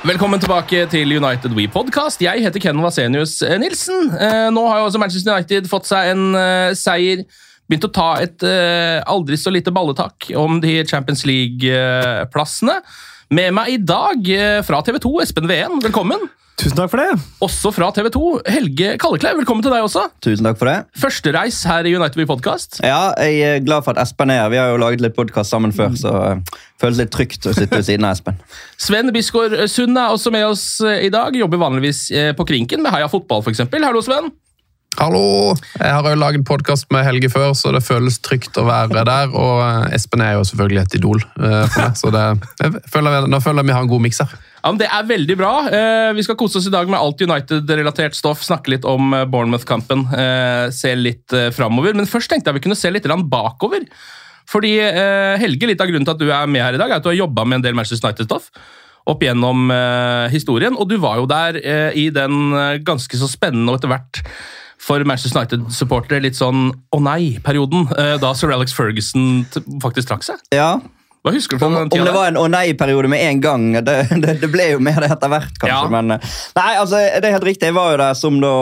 Velkommen tilbake til United We Podcast. Jeg heter Ken Vasenius eh, Nilsen. Eh, Nå har jo også Manchester United fått seg en eh, seier. Begynt å ta et aldri så lite balletak om de Champions League-plassene. Med meg i dag fra TV 2, Espen Veen. Velkommen. Tusen takk for det. Også fra TV 2, Helge Kallekleiv. Velkommen til deg også. Tusen takk for det. Førstereis her i United We Podcast. Ja, Jeg er glad for at Espen er her. Vi har jo laget litt podkast sammen før, så det føles litt trygt å sitte ved siden av Espen. Sven Bisgaard Sund er også med oss eh, i dag. Jobber vanligvis eh, på Krinken med Heia Fotball, f.eks. Hallo, Sven. Hallo! Jeg har jo laget podkast med Helge før, så det føles trygt å være der. Og eh, Espen er jo selvfølgelig et idol eh, for meg, så det, jeg føler, nå føler jeg vi har en god miks her. Ja, men Det er veldig bra. Eh, vi skal kose oss i dag med alt United-relatert stoff. Snakke litt om eh, Bournemouth-kampen. Eh, se litt eh, framover. Men først tenkte jeg vi kunne se litt bakover. Fordi eh, Helge, litt av grunnen til at du er med her i dag, er at du har jobba med en del Manchester United-stoff opp gjennom eh, historien. Og du var jo der eh, i den ganske så spennende og etter hvert for Manchester United-supportere litt sånn å nei-perioden, da sir Alex Ferguson faktisk trakk seg. Ja, Hva husker du fra Om, den om det var en å nei-periode med en gang, det, det, det ble jo mer det etter hvert, kanskje. Ja. Men eh, nei, altså, det er helt riktig. Jeg var jo der som da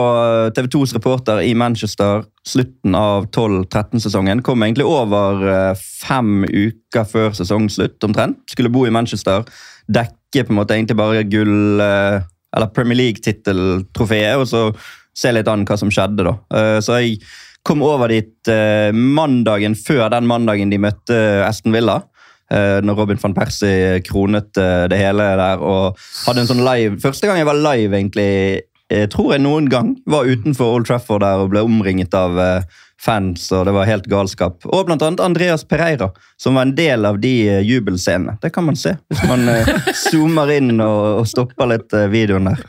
TV 2s reporter i Manchester slutten av 12-13-sesongen. Kom egentlig over eh, fem uker før sesongslutt, omtrent. Skulle bo i Manchester. Dekke på en måte egentlig bare gull... eh, Eller Premier League-titteltrofeet, og så se litt an hva som skjedde, da. Eh, Så jeg kom over dit eh, mandagen før den mandagen de møtte Aston Villa. Eh, Når Robin van Persie kronet eh, det hele der og hadde en sånn live Første gang jeg var live, egentlig, jeg tror jeg noen gang var utenfor Old Trafford der og ble omringet av eh, fans, og det var helt galskap. Og blant annet Andreas Pereira, som var en del av de eh, jubelscenene. Det kan man se hvis man eh, zoomer inn og, stopper litt eh, videoen der.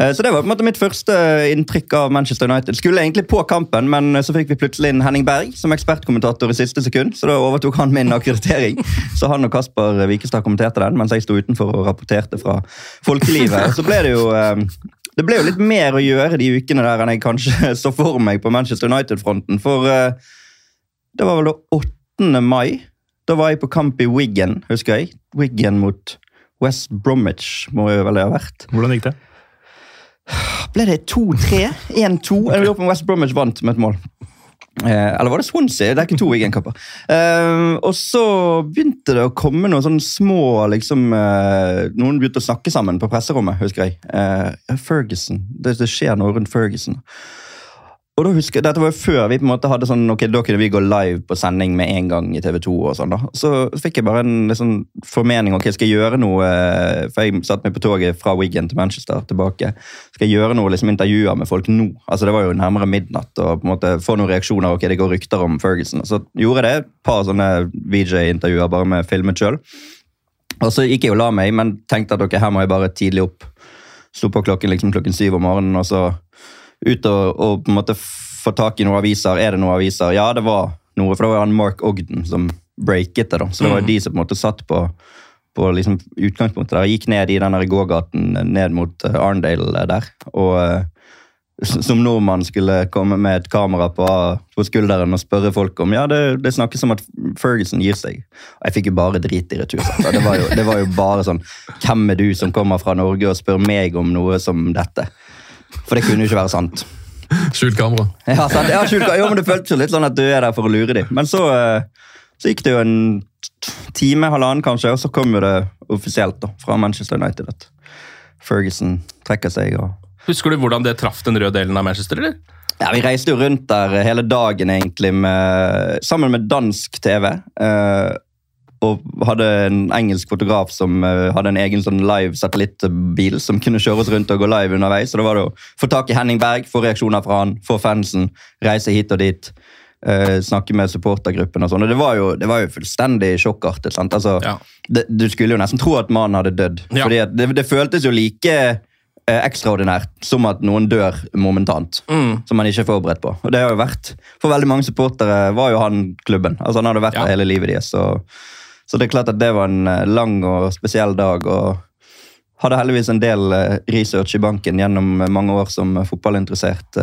Eh, Så Det var på en måte mitt første inntrykk av Manchester United. Skulle egentlig på kampen, men så fikk vi plutselig inn Henning Berg som ekspertkommentator i siste sekund. Så da overtok han min akkreditering. Så han og Kasper Wikestad kommenterte den, mens jeg sto utenfor og rapporterte fra folkelivet. Så ble det jo eh, det ble jo litt mer å gjøre de ukene der enn jeg kanskje så for meg på Manchester United-fronten. For eh, det var vel da 8. mai. Da var jeg på kamp i Wiggen, husker jeg. Wiggen mot West Bromwich, må jo vel det ha vært. Hvordan gikk det? Ble det 2-3? 1-2? Jeg lurer på om West Bromwich vant med et mål. Eh, eller var det Swansea? Det er ikke to Wigan-kamper. Eh, og så begynte det å komme noen sånne små liksom, eh, Noen begynte å snakke sammen på presserommet, husker jeg. Eh, Ferguson. Det, det skjer noe rundt Ferguson. Og da husker, jeg- Dette var jo før vi på en måte hadde sånn, ok, da kunne vi gå live på sending med en gang i TV 2. og sånn da. Så fikk jeg bare en liksom, formening. ok, Skal jeg gjøre noe eh, For jeg satte meg på toget fra Wiggen til Manchester tilbake. Skal jeg gjøre noe liksom, intervjuer med folk nå? Altså Det var jo nærmere midnatt. og på en måte få noen reaksjoner. ok, Det går rykter om Ferguson. Så gjorde jeg det. Et par sånne VJ-intervjuer bare med filmet sjøl. Og så gikk jeg og la meg, men tenkte at ok, her må jeg bare tidlig opp. Sto på klokken liksom klokken syv om morgenen, og så ut og, og på en måte få tak i noen aviser. Er det noen aviser? Ja, det var noe, for det var han Mark Ogden som breaket det. da. Så det var jo de som på en måte satt på, på liksom utgangspunktet der. Gikk ned i den gågaten ned mot eh, Arendale der. Og eh, som nordmann skulle komme med et kamera på, på skulderen og spørre folk om ja, det, det snakkes om at Ferguson gir seg. Og jeg fikk jo bare drit i retur. Det var, jo, det var jo bare sånn Hvem er du som kommer fra Norge og spør meg om noe som dette? For det kunne jo ikke være sant. Skjult kamera. Ja, sant? Ja, skjult, jo, men Det føltes jo litt sånn at du er der for å lure dem. Men så, eh, så gikk det jo en time, halvannen kanskje, og så kom jo det offisielt da, fra Manchester United at Ferguson trekker seg. og Husker du hvordan det traff den røde delen av Manchester? eller? ja, Vi reiste jo rundt der hele dagen egentlig med, sammen med dansk TV. Og hadde en engelsk fotograf som uh, hadde en egen sånn live satellittbil som kunne kjøre oss rundt og gå live underveis. Så det var det å få tak i Henning Berg, få reaksjoner fra han, få fansen, reise hit og dit. Uh, snakke med supportergruppen og sånn. Og det var jo, det var jo fullstendig sjokkartet. sant? Altså, Ja. det, du skulle jo nesten tro at mannen hadde dødd. Ja. Fordi det, det føltes jo like eh, ekstraordinært som at noen dør momentant. Mm. Som man ikke er forberedt på. Og det har jo vært, For veldig mange supportere var jo han klubben. Altså Han hadde vært Ja. der hele livet deres. Så, det er klart at det var en eh, lang og spesiell dag. og hadde heldigvis en del eh, research i banken gjennom eh, mange år som fotballinteressert.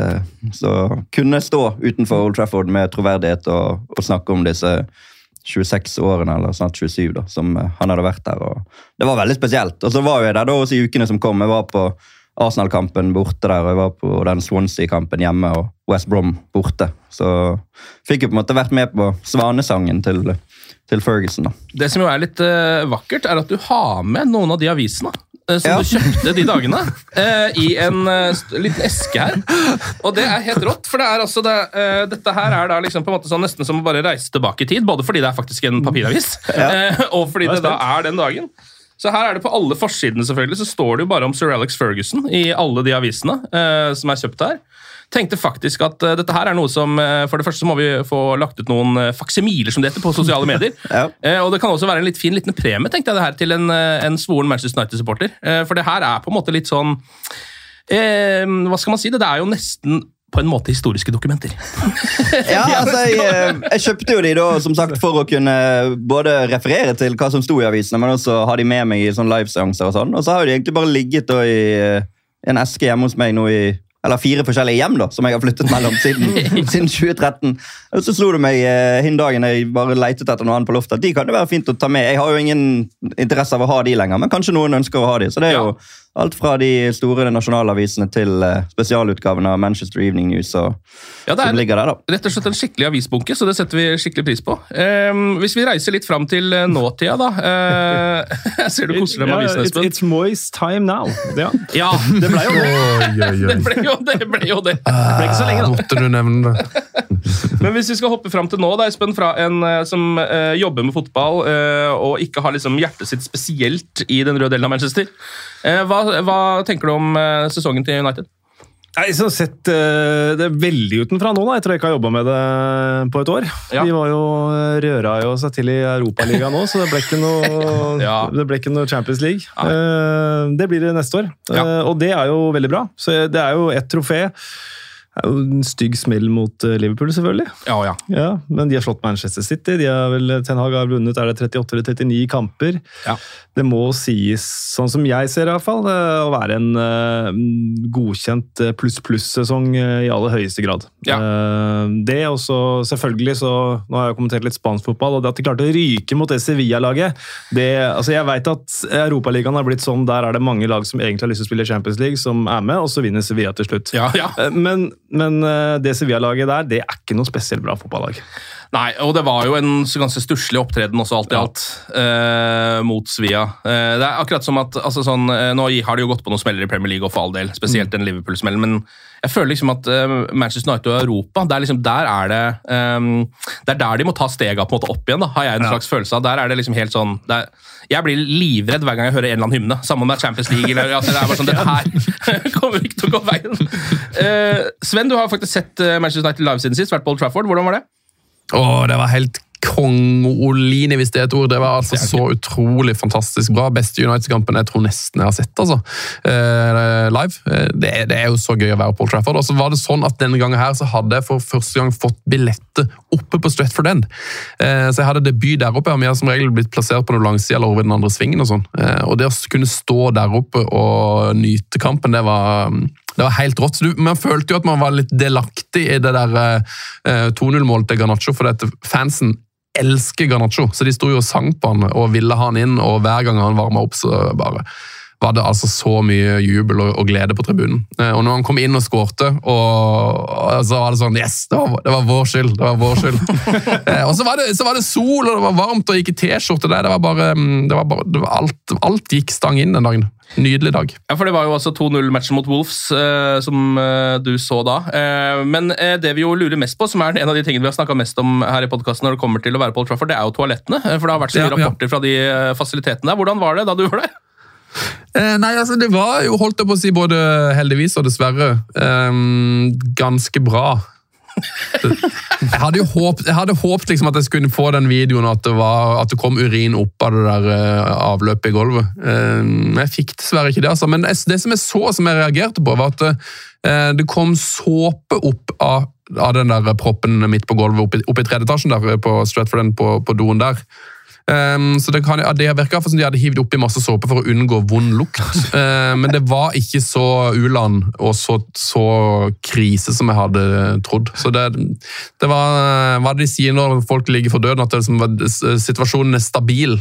Så kunne stå utenfor Old Trafford med troverdighet og, og snakke om disse 26 årene, eller snart 27, da, som han hadde vært der. og Det var veldig spesielt. Og så var jeg der da også i ukene som kom. Jeg var på Arsenal-kampen borte der, og jeg var på den Swansea-kampen hjemme og West Brom borte. Så fikk jeg på en måte vært med på svanesangen til, til Ferguson. da. Det som jo er litt uh, vakkert, er at du har med noen av de avisene eh, som Ja. du kjøpte de dagene, eh, i en eh, liten eske her. Og det er helt rått, for det er altså det, eh, dette her er da liksom på en måte sånn nesten som å bare reise tilbake i tid, både fordi det er faktisk en papiravis, eh, og fordi det da er den dagen. Så her er det på alle forsidene selvfølgelig, så står det jo bare om Sir Alex Ferguson i alle de avisene eh, som er kjøpt her. Tenkte faktisk at eh, dette her er noe som eh, For det første så må vi få lagt ut noen uh, faksimiler som det heter på sosiale medier. Ja. Eh, og det kan også være en litt fin liten premie tenkte jeg det her til en, eh, en svoren Manchester United-supporter. Eh, for det her er på en måte litt sånn eh, Hva skal man si? Det, det er jo nesten på en måte historiske dokumenter. Ja, altså, jeg, eh, jeg kjøpte jo de da, som sagt, for å kunne både referere til hva som sto i avisene, men også ha de med meg i sånn liveseanser og sånn. Og så har de egentlig bare ligget da i eh, en eske hjemme hos meg nå i eller fire forskjellige hjem da, som jeg har flyttet mellom siden, siden 2013. Og så slo det meg eh, hin dagen jeg bare leitet etter noe annet på loftet. De kan det være fint å ta med. Jeg har jo ingen interesse av å ha de lenger, men kanskje noen ønsker å ha de. Så det er jo alt fra de store nasjonalavisene til spesialutgaven spesialutgavene av Manchester Evening News og, Ja, det som er ligger der, da. rett og slett en skikkelig avisbunke, så det setter vi skikkelig pris på. Um, hvis vi reiser litt fram til eh, nåtida, da. Uh, jeg ser du koser deg med avisen, avisene, it's, Espen. it's moist time now. Ja, Ja, det ble jo det. Det ble jo det. Ble jo det. Det ble ikke så lenge, da. Måtte du nevne det? Men hvis vi skal hoppe fram til nå, da, Espen, fra en eh, som uh, jobber med fotball uh, og ikke har liksom hjertet sitt spesielt i den røde delen av Manchester, eh, hva, hva tenker du om eh, sesongen til United? Nei, så sett eh, det veldig utenfra nå, da, etter tror jeg ikke har jobba med det på et år. Ja. De var jo, eh, røra jo seg til i Europaligaen nå, så det ble ikke noe, Ja. det ble ikke noe Champions League. Eh, Det blir det neste år, Ja. Og det er jo veldig bra. Så det er jo et trofé. Er jo en stygg smell mot eh, Liverpool, selvfølgelig. Ja, ja. Ja, Men de har slått Manchester City. De har vel, Ten Hag har vunnet er det 38 eller 39 kamper. Ja. Det må sies, sånn som jeg ser det, i hvert fall, eh, å være en uh, godkjent pluss-pluss-sesong i aller høyeste grad. Ja. Uh, Det også, selvfølgelig, så Nå har jeg kommentert litt spansk fotball, og det at de klarte å ryke mot det Sevilla-laget altså Jeg vet at Europaligaen har blitt sånn, der er det mange lag som egentlig har lyst til å spille Champions League, som er med, og så vinner Sevilla til slutt. ja, ja. Uh, Men, men eh, det Sevilla-laget der, det er ikke noe spesielt bra fotballag. Nei, og det var jo en ganske stusslig opptreden også, alt i alt, eh, mot Svia. Uh, det er akkurat som at altså sånn, eh, Nå har de jo gått på noen smeller i Premier League, og for all del, spesielt den Liverpool-smellen, men jeg føler liksom at eh, Manchester United og Europa, det er liksom, der er det um, Det er der de må ta stega på en måte opp igjen, da, har jeg en slags følelse av. Der er det liksom helt sånn det er, Jeg blir livredd hver gang jeg hører en eller annen hymne, sammen med Champions League. eller altså, Det er bare sånn, Dette her kommer ikke til å gå veien. Uh, Sven, du har faktisk sett eh, Manchester United live siden sist, vært på Old Trafford. Hvordan var det? Åh, det var helt Kongolini, hvis det er et ord. Det var altså så utrolig fantastisk bra. Beste United-kampen jeg tror nesten jeg har sett, altså. Eh, live. Eh, Det, er- det er jo så gøy å være på Old Trafford. Og så var det sånn at denne gangen her så hadde jeg for første gang fått billetter oppe på Stretford End. Eh, så jeg hadde debut der oppe. Vi har som regel blitt plassert på noen langside eller over den andre svingen og sånn. Eh, og det å kunne stå der oppe og nyte kampen, det var det var helt rått. Man følte jo at man var litt delaktig i det der eh, 2-0-målet til Garnaccio, for dette, fansen elsker Garnaccio. Så de sto jo og sang på han og ville ha han inn, og hver gang han varma opp, så bare var det altså så mye jubel og, og glede på tribunen. Eh, og når han kom inn og skårte, og, så var det sånn Yes! Det var, det var vår skyld! Det var vår skyld. eh, og så var, det, så var det sol, og det var varmt, og ikke T-skjorte der. Det var bare, mm, det var bare det var alt, alt gikk stang inn den dagen. Nydelig dag. Ja, for Det var jo altså 2-0-matchen mot Wolves eh, som eh, du så da. Eh, men eh, det vi jo lurer mest på, som er en av de tingene vi har snakka mest om her i podkasten når det kommer til å være på Old Trafford, det er jo toalettene. For det har vært så mye Ja, ja. rapporter fra de fasilitetene der. Hvordan var det da du var der? Eh, nei, altså Det var jo, holdt jeg på å si, både heldigvis og dessverre, ehm, ganske bra. Jeg hadde jo håpt, jeg hadde håpt liksom at jeg skulle få den videoen at det, var, at det kom urin opp av det der uh, avløpet i gulvet. Uh, jeg fikk dessverre ikke det. altså. Men det som jeg så, som jeg reagerte på, var at uh, det kom såpe opp av, av den der proppen midt på gulvet oppe i, tredje etasjen der på Stratford på, på doen der. Um, så Det, kan, det virka som de hadde hivd oppi masse såpe for å unngå vond lukt. Uh, men det var ikke så u-land og så, så krise som jeg hadde trodd. Så det, det var hva de sier når folk ligger for døden, at det, liksom situasjonen er stabil.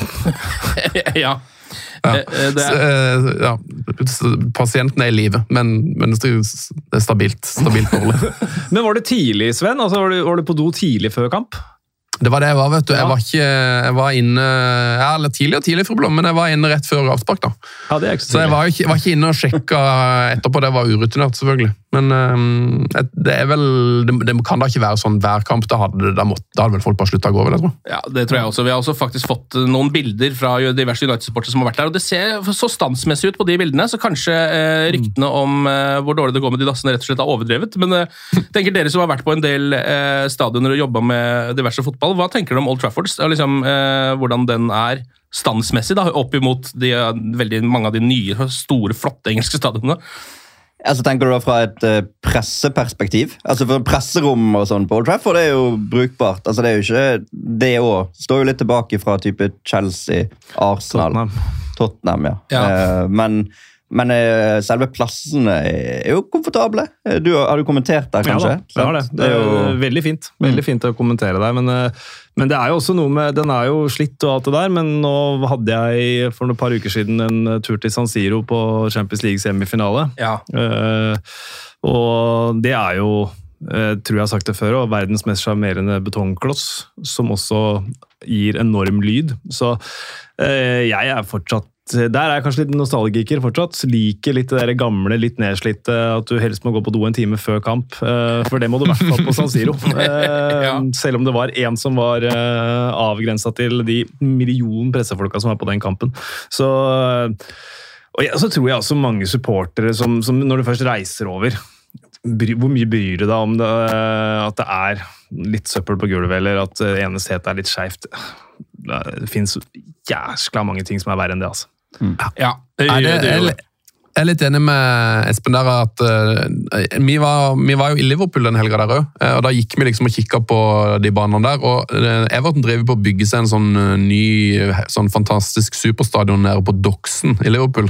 ja. Ja. Eh, eh, er, eh, ja. Pasienten er i live, men, men det er stabilt. Stabilt forhold. Men var det tidlig, Sven? Altså, var, du, var du på do tidlig før kamp? Det var det jeg var, vet du. Ja. Jeg var ikke jeg var inne ja, eller tidlig og tidlig, fru Blom, men jeg var inne rett før avspark. da. Ja, det er ikke så jeg var ikke, var ikke inne og sjekka etterpå. Det var urutinert, selvfølgelig. Men um, det er vel det, det kan da ikke være sånn hver kamp. Da hadde, da måtte, da hadde vel folk bare slutta å gå vel, jeg tror ja, det tror jeg også. Vi har også faktisk fått eh, noen bilder fra diverse United-supportere som har vært der, og det ser så standsmessig ut på de bildene, så kanskje eh, ryktene om eh, hvor dårlig det går med de dassene rett og slett er overdrevet. Men eh, tenker dere som har vært på en del eh, stadioner og jobba med diverse fotball, hva tenker du om Old Trafford? Liksom, eh, hvordan den er standsmessig da, opp imot de, eh, veldig mange av de nye, store, flotte engelske stadionene? Altså, tenker du da fra et eh, presseperspektiv? Altså for Presserom og sånn på Old Trafford er jo brukbart. Altså Det er jo ikke det òg. Står jo litt tilbake fra type Chelsea, Arsenal, Tottenham. Tottenham. ja. Ja. Eh, men men uh, selve plassene er jo komfortable. Eh, Du, har du kommentert der, kanskje? Ja, da, det har det. Det er jo veldig fint. Veldig fint å kommentere der. Men, uh, men det er jo også noe med Den er jo slitt og alt det der, men nå hadde jeg for et par uker siden en eh, tur til San Siro på Champions League semifinale. Ja. Uh, og det er jo, eh, tror jeg har sagt det før, og verdens mest sjarmerende betongkloss, som også gir enorm lyd. Så eh, jeg er fortsatt der er jeg kanskje litt nostalgiker fortsatt. Liker litt det der gamle, litt nedslitte, at du helst må gå på do en time før kamp. eh, For det må du i hvert fall på San Siro. Eh, Ja. Selv om det var én som var avgrensa til de million pressefolka som var på den kampen. Så og ja, så tror jeg også mange supportere som, som når du først reiser over Hvor mye bryr du deg om det, at det er litt søppel på gulvet, eller at ene setet er litt skeivt? Det fins jæskla mange ting som er verre enn det, altså. Ja. Det, Nei, det, jeg, er- jeg er litt enig med Espen der at uh, vi, var, vi var jo i Liverpool den helga der òg, og da gikk vi liksom og kikka på de banene der. og uh, Everton driver på å bygge seg en sånn eh, ny, eh, sånn fantastisk superstadion nede på Doxen i Liverpool.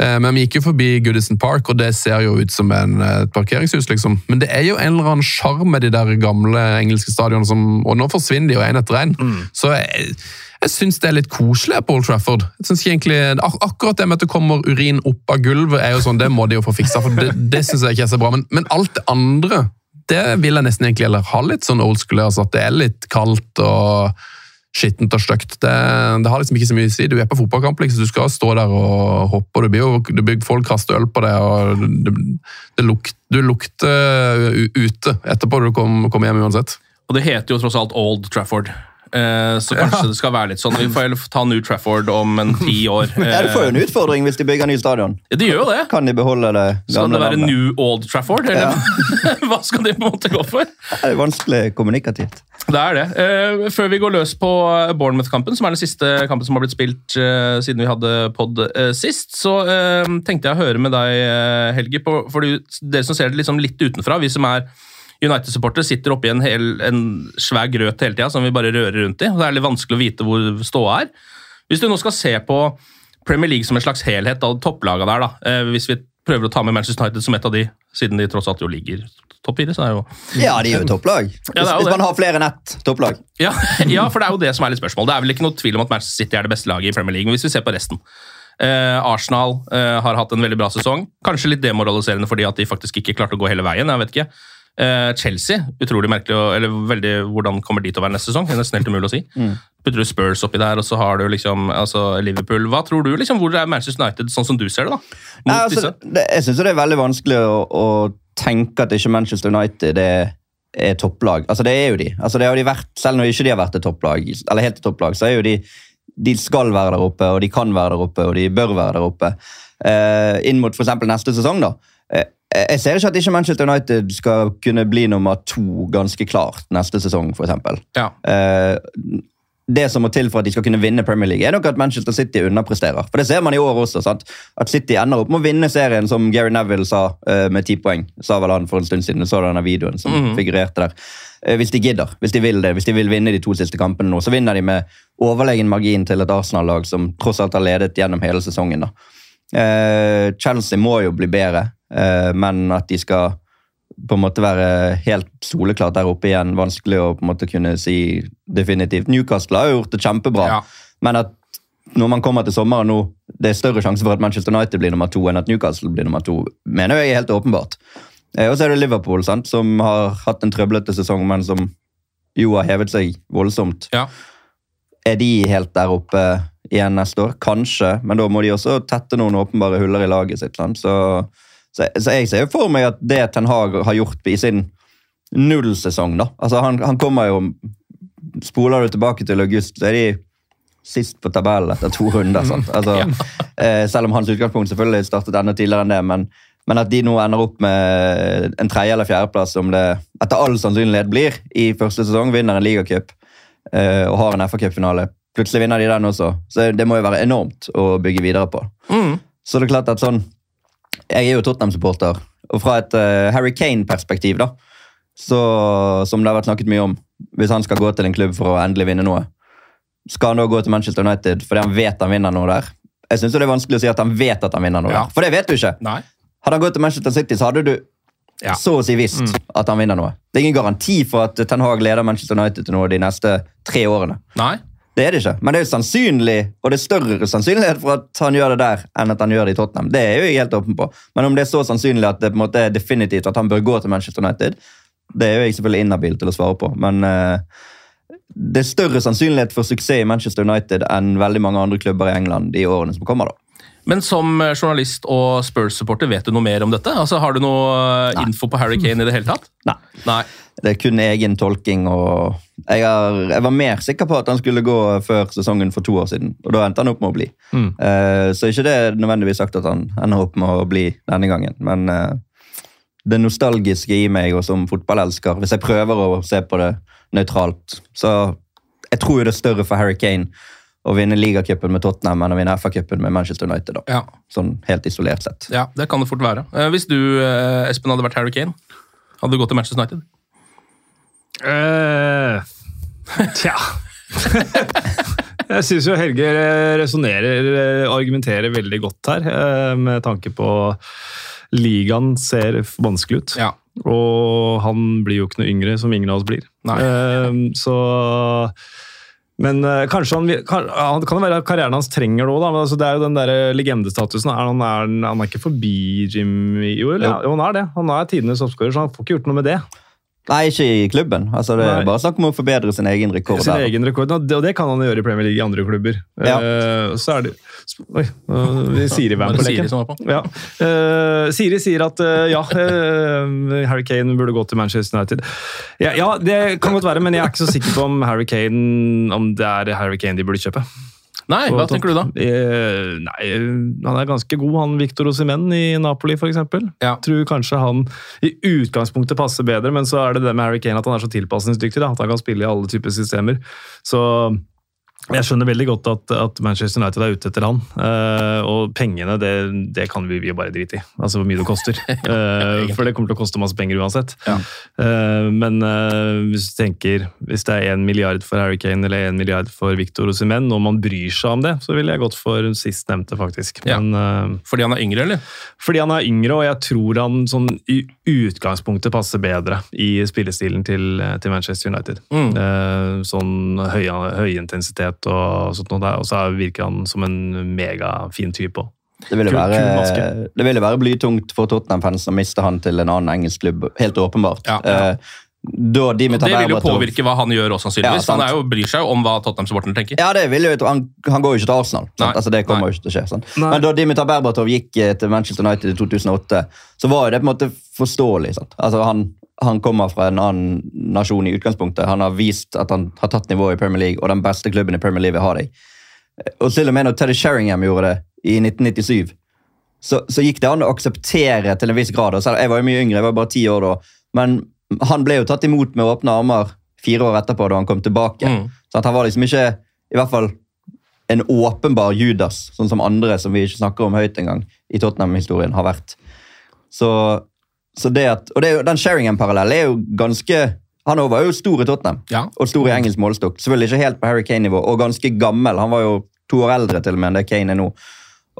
Eh, Men vi gikk jo forbi Goodison Park, og det ser jo ut som en, eh, et parkeringshus, liksom. Men det er jo en eller annen sjarm med de der gamle engelske stadionene, som, og nå forsvinner de jo én etter én. Så jeg, syns det er litt koselig på Old Trafford. Jeg synes egentlig, ak akkurat det med at det kommer urin opp av gulvet, er jo sånn, det må de jo få fiksa, for det, det syns jeg ikke er så bra. Men, men alt det andre, det vil jeg nesten egentlig heller ha litt sånn old school. Altså at det er litt kaldt og skittent og stygt. Det, det har liksom ikke så mye å si. Du er på fotballkamp, liksom, du skal stå der og hoppe, og du blir jo, folk kaster øl på deg, og det, det luk, du lukter ute etterpå du kommer kommer hjem uansett. Og det heter jo tross alt Old Trafford. Eh, så kanskje det skal være litt sånn. Vi får ta New Trafford om en ti år. Ja, De får jo en Eh, utfordring hvis de bygger ny stadion. ja, de gjør jo det. Kan de beholde det Skal det være navnet? New Old Trafford, eller hva skal de på en måte gå for? Det er vanskelig kommunikativt. Det er det. Eh, før vi går løs på Bournemouth-kampen, som er den siste kampen som har blitt spilt siden vi hadde pod sist, så tenkte jeg å høre med deg, Helge, på, for dere som ser det liksom litt utenfra, vi som er United-supportere, sitter oppi en, hel, en svær grøt hele tida som vi bare rører rundt i. og Det er litt vanskelig å vite hvor ståa er. Hvis du nå skal se på Premier League som en slags helhet av topplaga der, da, eh, hvis vi prøver å ta med Manchester United som et av de, siden de tross alt jo ligger topp fire, så er jo Ja, de er jo topplag. Ja, Hvis, det er jo hvis man har flere enn ett topplag. Ja, ja, for det er jo det som er litt spørsmål. Det er vel ikke noe tvil om at Manchester City er det beste laget i Premier League, men hvis vi ser på resten. Eh, Arsenal eh, har hatt en veldig bra sesong. Kanskje litt demoraliserende fordi at de faktisk ikke klarte å gå hele veien. jeg vet ikke. Eh, Chelsea, utrolig merkelig, eller veldig, hvordan kommer de til å være neste sesong? Det er nesten helt umulig å si. Putter du Spurs oppi der, og så har du liksom altså Liverpool. Hva tror du? liksom, Hvor er Manchester United, sånn som du ser det? da? Nei, altså, det, jeg syns det er veldig vanskelig å, å tenke at ikke Manchester United er, er topplag. Altså, det er jo de. Altså, det har de vært, selv når ikke de har vært et topplag, eller helt et topplag, så er jo de de skal være der oppe, og de kan være der oppe, og de bør være der oppe. Eh, inn mot f.eks. neste sesong, da. Eh, jeg ser ikke at ikke Manchester United skal kunne bli nummer to ganske klart neste sesong, f.eks. Ja. Eh, det som må til for at de skal kunne vinne Premier League, er nok at Manchester City underpresterer. For Det ser man i år også. sant? At City ender opp med å vinne serien, som Gary Neville sa eh, med ti poeng. Sa vel han for en stund siden. Du så denne videoen som Mhm. figurerte der. Eh, hvis de gidder, hvis de vil det, hvis de vil vinne de to siste kampene nå, så vinner de med overlegen margin til et Arsenal-lag som tross alt har ledet gjennom hele sesongen. da. Eh, Chelsea må jo bli bedre, eh, men at de skal på en måte være helt soleklart der oppe igjen. Vanskelig å på en måte kunne si definitivt. Newcastle har jo gjort det kjempebra, Ja. men at når man kommer til sommeren nå, det er større sjanse for at Manchester United blir nummer to enn at Newcastle blir nummer to, mener jeg er helt åpenbart. Eh, Og så er det Liverpool, sant, som har hatt en trøblete sesong, men som jo har hevet seg voldsomt. Ja. Er de helt der oppe igjen neste år? Kanskje, men da må de også tette noen åpenbare huller i laget sitt. Sant? Så, så, så jeg ser jo for meg at det Ten Hag har gjort i sin nullsesong, da. Altså han, han kommer jo Spoler du tilbake til august, så er de sist på tabellen etter to runder. Altså, eh, selv om hans utgangspunkt selvfølgelig startet enda tidligere enn det. Men, men at de nå ender opp med en tredje- eller fjerdeplass, som det etter all sannsynlighet blir i første sesong, vinner en ligacup eh, og har en FA-cupfinale. Plutselig vinner de den også. Så det må jo være enormt å bygge videre på. Mm. Så det er klart at sånn Jeg er jo Tottenham-supporter, og fra et uh, Harry Kane-perspektiv, da, så, som det har vært snakket mye om, hvis han skal gå til en klubb for å endelig vinne noe, skal han da gå til Manchester United fordi han vet han vinner noe der? Jeg synes det er vanskelig å si at han vet at han vinner noe Ja. der, for det vet du ikke. Nei. Hadde han gått til Manchester City, så hadde du Ja. så å si visst at han vinner noe. Det er ingen garanti for at Ten Hag leder Manchester United til noe de neste tre årene. Nei. Det er det ikke, men det er jo sannsynlig, og det er større sannsynlighet for at han gjør det der, enn at han gjør det i Tottenham. Det er jo jeg helt åpen på. Men om det er så sannsynlig at det på en måte er definitivt at han bør gå til Manchester United, det er jo jeg selvfølgelig inhabil til å svare på. Men uh, det er større sannsynlighet for suksess i Manchester United enn veldig mange andre klubber i England de årene som kommer. da. Men som eh, journalist og Spurs-supporter, vet du noe mer om dette? Altså, Har du noe Nei. info på Harry Kane i det hele tatt? Nei. Nei. Det er kun egen tolking. og jeg, er, jeg var mer sikker på at han skulle gå før sesongen for to år siden, og da endte han opp med å bli. Mm. Uh, så ikke det er nødvendigvis sagt at han ender opp med å bli denne gangen, men uh, det nostalgiske i meg og som fotballelsker, hvis jeg prøver å se på det nøytralt, så jeg tror jo det er større for Harry Kane å vinne ligacupen med Tottenham enn å vinne FA-cupen med Manchester United. da. Ja. Sånn helt isolert sett. ja, det kan det fort være. Eh, Hvis du, Espen, hadde vært Harry Kane, hadde du gått til Manchester United? Eh, tja Jeg syns jo Helge resonnerer argumenterer veldig godt her, eh, med tanke på Ligaen ser vanskelig ut. Ja. Og han blir jo ikke noe yngre, som ingen av oss blir. Eh, så Men øh, kanskje han, kan, han kan være karrieren hans trenger det òg, da. Men altså, det er jo den der legendestatusen. Er han, er, han er ikke forbi Jimmy Jo, eller, Jo. jo, han er det. Han er tidenes oppskårer, så han får ikke gjort noe med det. Nei, ikke i klubben. Altså, det er Nei. bare snakk om å forbedre sin egen rekord. Sin der. egen rekord, og det, kan han gjøre i Premier League i andre klubber. Ja. Uh, så er det Oi, uh, Siri Var på leken. på? Ja. Uh, Siri sier at eh, ja, Harry Kane burde gå til Manchester United. Ja, ja, det kan godt være, men jeg er ikke så sikker på om Harry Kane Om det er Harry Kane de burde kjøpe. Nei, hva tenker du da? Eh, nei, han er ganske god, han Victor Osimen i Napoli f.eks. Ja. Tror kanskje han i utgangspunktet passer bedre, men så er det det med Harry Kane at han er så tilpasningsdyktig. Da, at han kan spille i alle typer systemer. Så jeg skjønner veldig godt at, at Manchester United er ute etter han. Uh, og pengene, det, det kan vi, vi bare drite i. Altså hvor mye det koster. Uh, for det kommer til å koste masse penger uansett. Eh, men eh, hvis du tenker hvis det er én milliard for Harry Kane eller én milliard for Victor Osimhen, og man bryr seg om det, så ville jeg gått for sistnevnte, faktisk. Ja. Men, Fordi han er yngre, eller? fordi han er yngre, og jeg tror han sånn, i utgangspunktet passer bedre i spillestilen til, til Manchester United. Mm. Sånn høy, høyintensitet og sånt noe der, og så virker han som en megafin type òg. Det ville Kul- være, kul det ville være blytungt for Tottenham-fans å miste han til en annen engelsk klubb. Helt åpenbart. Ja, ja. Eh, Da de Det vil jo påvirke hva han gjør også, sannsynligvis. Ja, han er jo, bryr seg jo om hva Tottenham-supporterne tenker. Ja, det vil jo, han, han går jo ikke til Arsenal. Sant? Altså, det kommer Nei. jo ikke til å skje. Sant? Nei. Men da Dimitar Berbatov gikk eh, til Manchester United i 2008, så var jo det på en måte forståelig. Sant? Altså, han, han kommer fra en annen nasjon i utgangspunktet. Han har vist at han har tatt nivået i Premier League, og den beste klubben i Premier League vil ha deg. Og til og med når Teddy Sheringham gjorde det i 1997, så, så gikk det an å akseptere til en viss grad. Jeg var jo mye yngre, jeg var bare ti år da, men han ble jo tatt imot med åpne armer fire år etterpå da han kom tilbake. Mm. Så at han var liksom ikke, i hvert fall, en åpenbar Judas, sånn som andre som vi ikke snakker om høyt engang i Tottenham-historien har vært. Så, at, og det jo, den Sheringham-parallellen er jo ganske Han var jo stor i Tottenham, Ja. og stor i engelsk målestokk. Selvfølgelig ikke helt på Harry Kane-nivå, og ganske gammel. Han var jo to år eldre til og med enn det Kane er nå.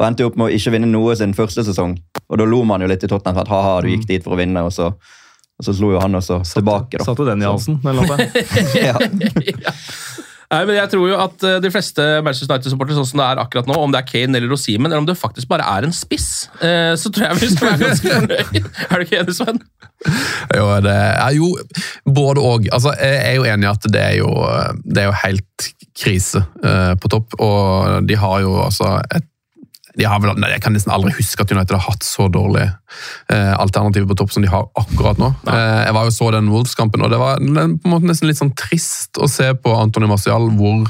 Og endte opp med å ikke vinne noe sin første sesong. Og da lo man jo litt i Tottenham for at ha-ha, du gikk dit for å vinne, og så, og så slo jo han også tilbake. da. Satte den i halsen? den noe ja. Nei, men jeg tror jo at eh, de fleste Manchester United-supportere, sånn som det er akkurat nå, om det er Kane eller Rosimen, eller om det faktisk bare er en spiss, eh, så tror jeg vi skal være ganske fornøyd. Er du ikke enig, Sven? Jo, det er jo både og. Altså, jeg er jo enig i at det er jo, det er jo helt krise eh, på topp. Og de har jo altså et vel, Jeg kan nesten aldri huske at United har hatt så dårlig eh, alternativer på topp som de har akkurat nå. Eh, jeg var jo så den Wolves-kampen, og det var på en måte nesten litt sånn trist å se på Antony Marcial hvor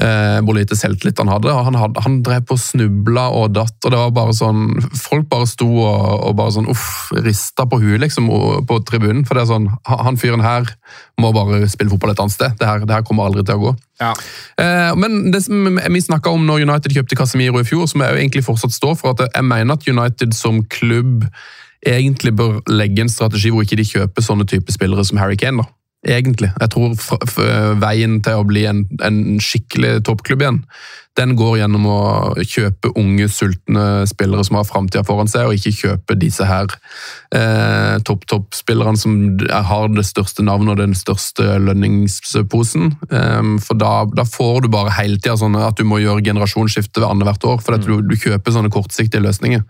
eh, hvor lite selvtillit han hadde. og Han, hadde, han drev på og snubla og datt, og det var bare sånn Folk bare sto og, og bare sånn uff, rista på huet liksom på tribunen. For det er sånn Han han fyren her må bare spille fotball et annet sted. Det her, det her kommer aldri til å gå. Ja. Eh, men det som vi snakka om når United kjøpte Casemiro i fjor, som jeg jo egentlig fortsatt står for, at jeg mener at United som klubb egentlig bør legge en strategi hvor ikke de kjøper sånne type spillere som Harry Kane. da. Egentlig. Jeg tror veien til å bli en, en skikkelig toppklubb igjen, den går gjennom å kjøpe unge, sultne spillere som har framtida foran seg, og ikke kjøpe disse her eh, topp-topp-spillerne som har det største navnet og den største lønningsposen. Eh, for da, da får du bare hele tida sånn at du må gjøre generasjonsskifte annethvert år, for at du, du kjøper sånne kortsiktige løsninger.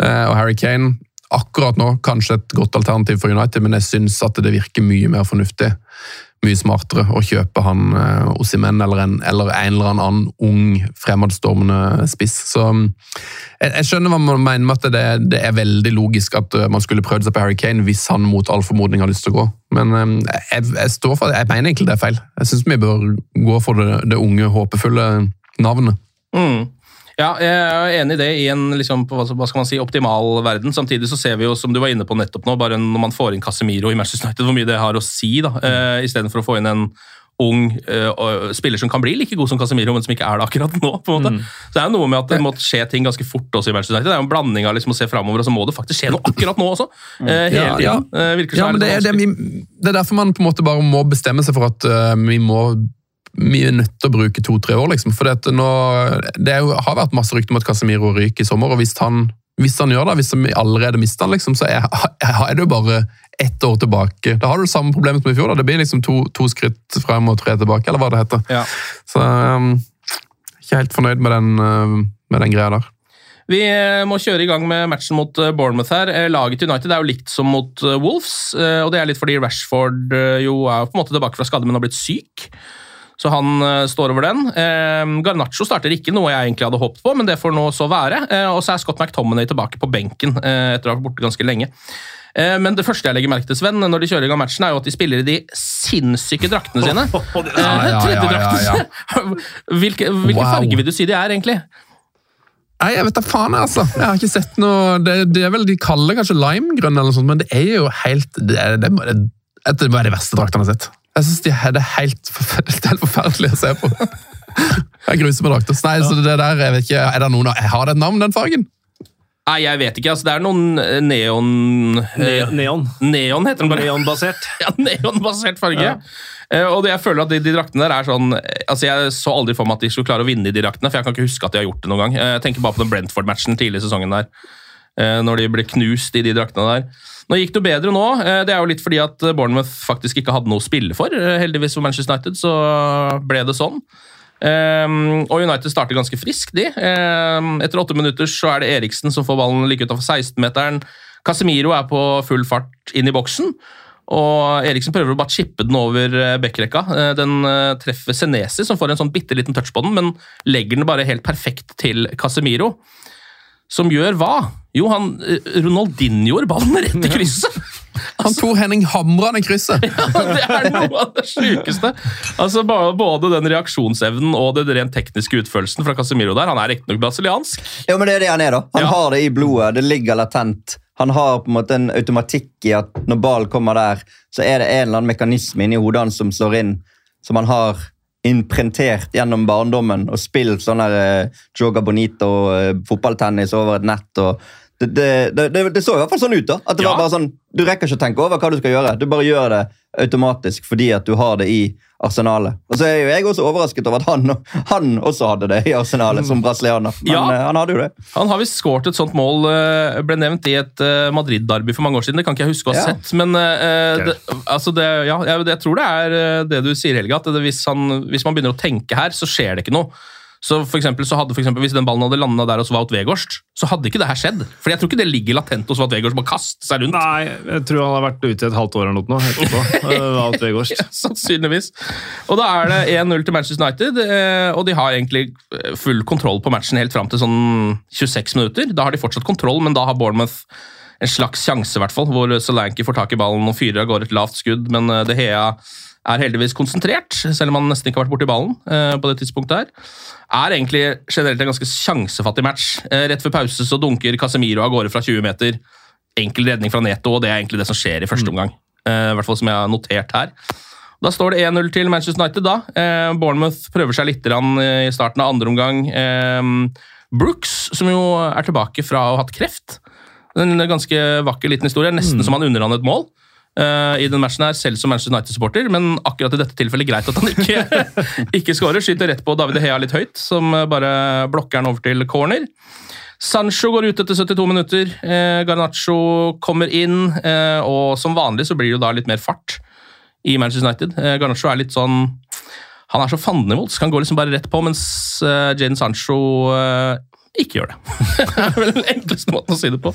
Eh, og Harry Kane akkurat nå kanskje et godt alternativ for United, men jeg syns at det virker mye mer fornuftig. Mye smartere å kjøpe han eh, Osimen eller, en- eller en eller annen ung, fremadstormende spiss. Så mm, jeg, jeg skjønner hva man mener med at det, det er veldig logisk at eh, man skulle prøvd seg på Harry Kane hvis han mot all formodning har lyst til å gå. Men eh, jeg, jeg står for jeg mener egentlig det er feil. Jeg syns vi bør gå for det, det unge, håpefulle navnet. Mm. Ja, jeg er enig i det i en liksom, på hva skal man si, optimal verden. Samtidig så ser vi jo, som du var inne på nettopp nå, bare når man får inn Casemiro i Manchester United, hvor mye det har å si, da, eh, istedenfor å få inn en ung uh, spiller som kan bli like god som Casemiro, men som ikke er det akkurat nå. på en måte. Så det er jo noe med at det må skje ting ganske fort også i Manchester United. Det er jo en blanding av liksom å se framover, og så må det faktisk skje noe akkurat nå også. Uh, hele Ja, ja. Eh, Ja, men det, er det, vi, det er derfor man på en måte bare må bestemme seg for at vi må vi er nødt til å bruke to-tre år, liksom. For det, nå, det jo, har vært masse rykter om at Casemiro ryker i sommer, og hvis han, hvis han gjør det, hvis vi allerede mister han, liksom, så er, er det jo bare ett år tilbake. Da har du det samme problemet som i fjor. Da. Det blir liksom to, to skritt frem og tre tilbake, eller hva det heter. Ja. Så um, ikke helt fornøyd med den, uh, med den greia der. Vi eh, må kjøre i gang med matchen mot eh, Bournemouth her. Eh, Laget til United er jo likt som mot Wolves, og det er litt fordi Rashford jo er på en måte tilbake fra skade, men har blitt syk. Så han eh, står over den. Eh, Garnaccio starter ikke, noe jeg egentlig hadde håpet på, men det får nå så være. Eh, og så er Scott McTominay tilbake på benken eh, etter å ha vært borte ganske lenge. Men det første jeg legger merke til, Sven, når de kjører i gang matchen, er jo at de spiller i de sinnssyke draktene sine. Ja, ja, ja, ja, Tredjedraktene. Hvilke, hvilke Wow. farger vil du si de er, egentlig? Nei, jeg vet da faen, jeg, altså. Jeg har ikke sett noe Det, det er vel De kaller kanskje limegrønn, eller noe sånt, men det er jo helt Det, det, må- det, det må være de verste draktene jeg har sett. Jeg synes de er, det er helt, helt forferdelig å se på. Jeg gruser meg til Nei, så det der, jeg vet ikke, er det noen, Har det et navn, den fargen? Nei, jeg vet ikke. altså Det er noen eh, neon... Ne eh, neon. Neon heter den bare. Neonbasert. Ja, neonbasert farge. Eh, og det jeg føler at de, de draktene der er sånn altså Jeg så aldri for meg at de skulle klare å vinne i de draktene, for jeg kan ikke huske at de har gjort det noen gang. Jeg tenker bare på den Brentford-matchen tidlig i sesongen der, når de ble knust i de draktene der. Nå gikk det jo bedre nå. eh, Det er jo litt fordi at Bournemouth faktisk ikke hadde noe å spille for. Eh, Heldigvis for Manchester United så ble det sånn. Og United starter ganske frisk, de. Etter åtte minutter så er det Eriksen som får ballen like utenfor 16-meteren. Casemiro er på full fart inn i boksen. Og Eriksen prøver å bare chippe den over eh, backrekka. Eh, Den eh, treffer Senesi, som får en sånn bitte liten touch på den, men legger den bare helt perfekt til Casemiro. Som gjør hva? Jo, han eh, Ronaldinhoer ballen rett i krysset! Han Tor Henning hamrende i krysset. det er noe av det sjukeste. Altså, både den reaksjonsevnen og den rent tekniske utførelsen fra Casemiro der. Han er riktignok brasiliansk. Jo, men det er det han er, da. Han Ja. har det i blodet. Det ligger latent. Han har på en måte en automatikk i at når ballen kommer der, så er det en eller annen mekanisme inni hodet hans som slår inn, som han har imprentert gjennom barndommen og spilt sånn der eh, Joga Bonito og eh, fotballtennis over et nett. og det, det, det, det, så i hvert fall sånn ut. da. At det Ja. var bare sånn, Du rekker ikke å tenke over hva du skal gjøre. Du bare gjør det automatisk fordi at du har det i arsenalet. Og så er jo jeg også overrasket over at han, han også hadde det i arsenalet som brasilianer. Men Ja. eh, han hadde jo det. Han har visst skåret et sånt mål, eh, ble nevnt i et eh, Madrid-derby for mange år siden. Det kan ikke jeg huske å ha Ja. sett. Men uh, det, altså det, ja, jeg, jeg tror det er det du sier, Helge. At det, hvis, han, hvis man begynner å tenke her, så skjer det ikke noe. Så for eksempel, så hadde for eksempel, Hvis den ballen hadde landa der hos Wout Weghorst, så hadde ikke det her skjedd. For jeg tror ikke det ligger latent hos Wout Weghorst. Bare kaste seg rundt. Nei, jeg tror han har vært ute i et halvt år eller noe etterpå. Eh, Wout Weghorst. Ja, sannsynligvis. Og da er det 1-0 til Manchester United, eh, og de har egentlig eh, full kontroll på matchen helt fram til sånn 26 minutter. Da har de fortsatt kontroll, men da har Bournemouth en slags sjanse, i hvert fall, hvor Solanke får tak i ballen og fyrer av gårde et lavt skudd, men det De Hea er heldigvis konsentrert, selv om han nesten ikke har vært borti ballen eh, på det tidspunktet her. Er egentlig generelt en ganske sjansefattig match. Eh, rett før pause så dunker Casemiro av gårde fra 20 meter. Enkel redning fra Neto, og det er egentlig det som skjer i første omgang. Eh, I hvert fall som jeg har notert her. Da står det 1-0 til Manchester United. da. Eh, Bournemouth prøver seg litt eh, i starten av andre omgang. Eh, Brooks, som jo er tilbake fra å ha hatt kreft. En ganske vakker liten historie. Nesten som han underlandet mål eh, i den matchen her, selv som Manchester United-supporter. Men akkurat i dette tilfellet greit at han ikke, ikke skårer. Skyter rett på David Hea litt høyt, som eh, bare blokker han over til corner. Sancho går ut etter 72 minutter. Eh, Garnaccio kommer inn, eh, og som vanlig så blir det jo da litt mer fart i Manchester United. Eh, Garnaccio er litt sånn Han er så fandenivoldsk. Han går liksom bare rett på, mens eh, Jadon Sancho eh, ikke gjør det. det er vel den enkleste måten å si det på.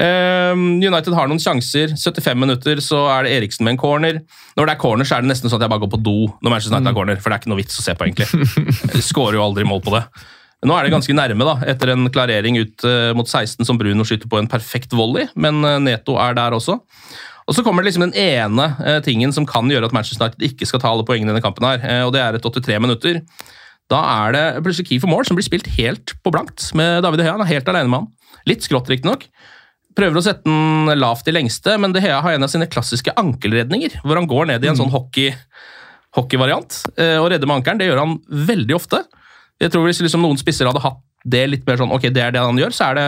Eh, United har noen sjanser. 75 minutter så er det Eriksen med en corner. Når det er corner, så er det nesten sånn at jeg bare går på do når Manchester United har corner, for det er ikke noe vits å se på, egentlig. De skårer jo aldri mål på det. Nå er det ganske nærme, da, etter en klarering ut eh, mot 16 som Bruno skyter på en perfekt volley, men eh, Neto er der også. Og Så kommer det liksom den ene eh, tingen som kan gjøre at Manchester United ikke skal ta alle poengene i denne kampen, her, og det er et 83 minutter. Da er det plutselig Key for mål som blir spilt helt på blankt med David De Hea. Han er helt alene med han. Litt skrått, riktignok. Prøver å sette den lavt i lengste, men De Hea har en av sine klassiske ankelredninger, hvor han går ned i en sånn hockey, hockeyvariant eh, og redder med ankelen. Det gjør han veldig ofte. Jeg tror Hvis liksom noen spisser hadde hatt det litt mer sånn, ok, det er det han gjør, så er det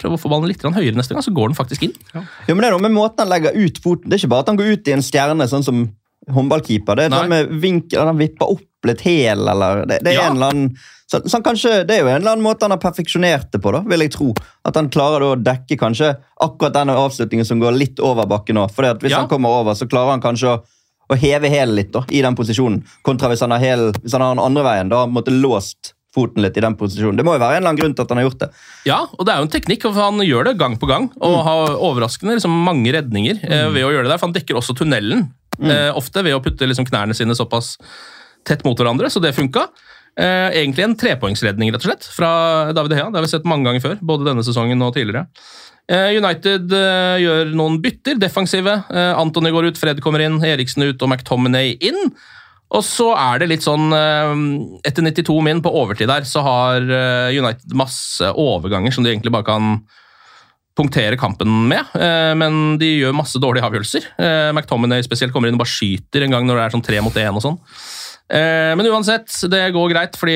prøv å få ballen litt høyere neste gang, så går den faktisk inn. Jo, men Det er noe med måten han legger ut foten Det er ikke bare at han går ut i en stjerne, sånn som håndballkeeper. Det er den sånn med vinkel, han vipper opp litt hæl, eller det, det er Ja. en eller annen så, så kanskje, Det er jo en eller annen måte han har perfeksjonert det på, da, vil jeg tro. At han klarer å dekke kanskje akkurat denne avslutningen som går litt over bakken nå. Fordi at Hvis Ja. han kommer over, så klarer han kanskje å, å heve hælen litt da, i den posisjonen. Kontra hvis han har, hæl- hvis han har den andre veien, da har han på låst foten litt i den posisjonen. Det må jo være en eller annen grunn til at han har gjort det. Ja, og det er jo en teknikk, for han gjør det gang på gang. Og har overraskende liksom, mange redninger eh, ved å gjøre det der, for han dekker også tunnelen. Eh, ofte ved å putte liksom, knærne sine såpass tett mot hverandre, så det funka. Eh, egentlig en trepoengsredning, rett og slett, fra David Hea. Det har vi sett mange ganger før, både denne sesongen og tidligere. Eh, United eh, gjør noen bytter, defensive. Eh, Antony går ut, Fred kommer inn, Eriksen ut og McTominay inn. Og så er det litt sånn eh, Etter 92 min på overtid der, så har United masse overganger som de egentlig bare kan punktere kampen med, eh, men de gjør masse dårlige avgjørelser. Eh, McTominay spesielt kommer inn og bare skyter en gang når det er sånn tre mot én og sånn. Eh, Men uansett, det går greit, fordi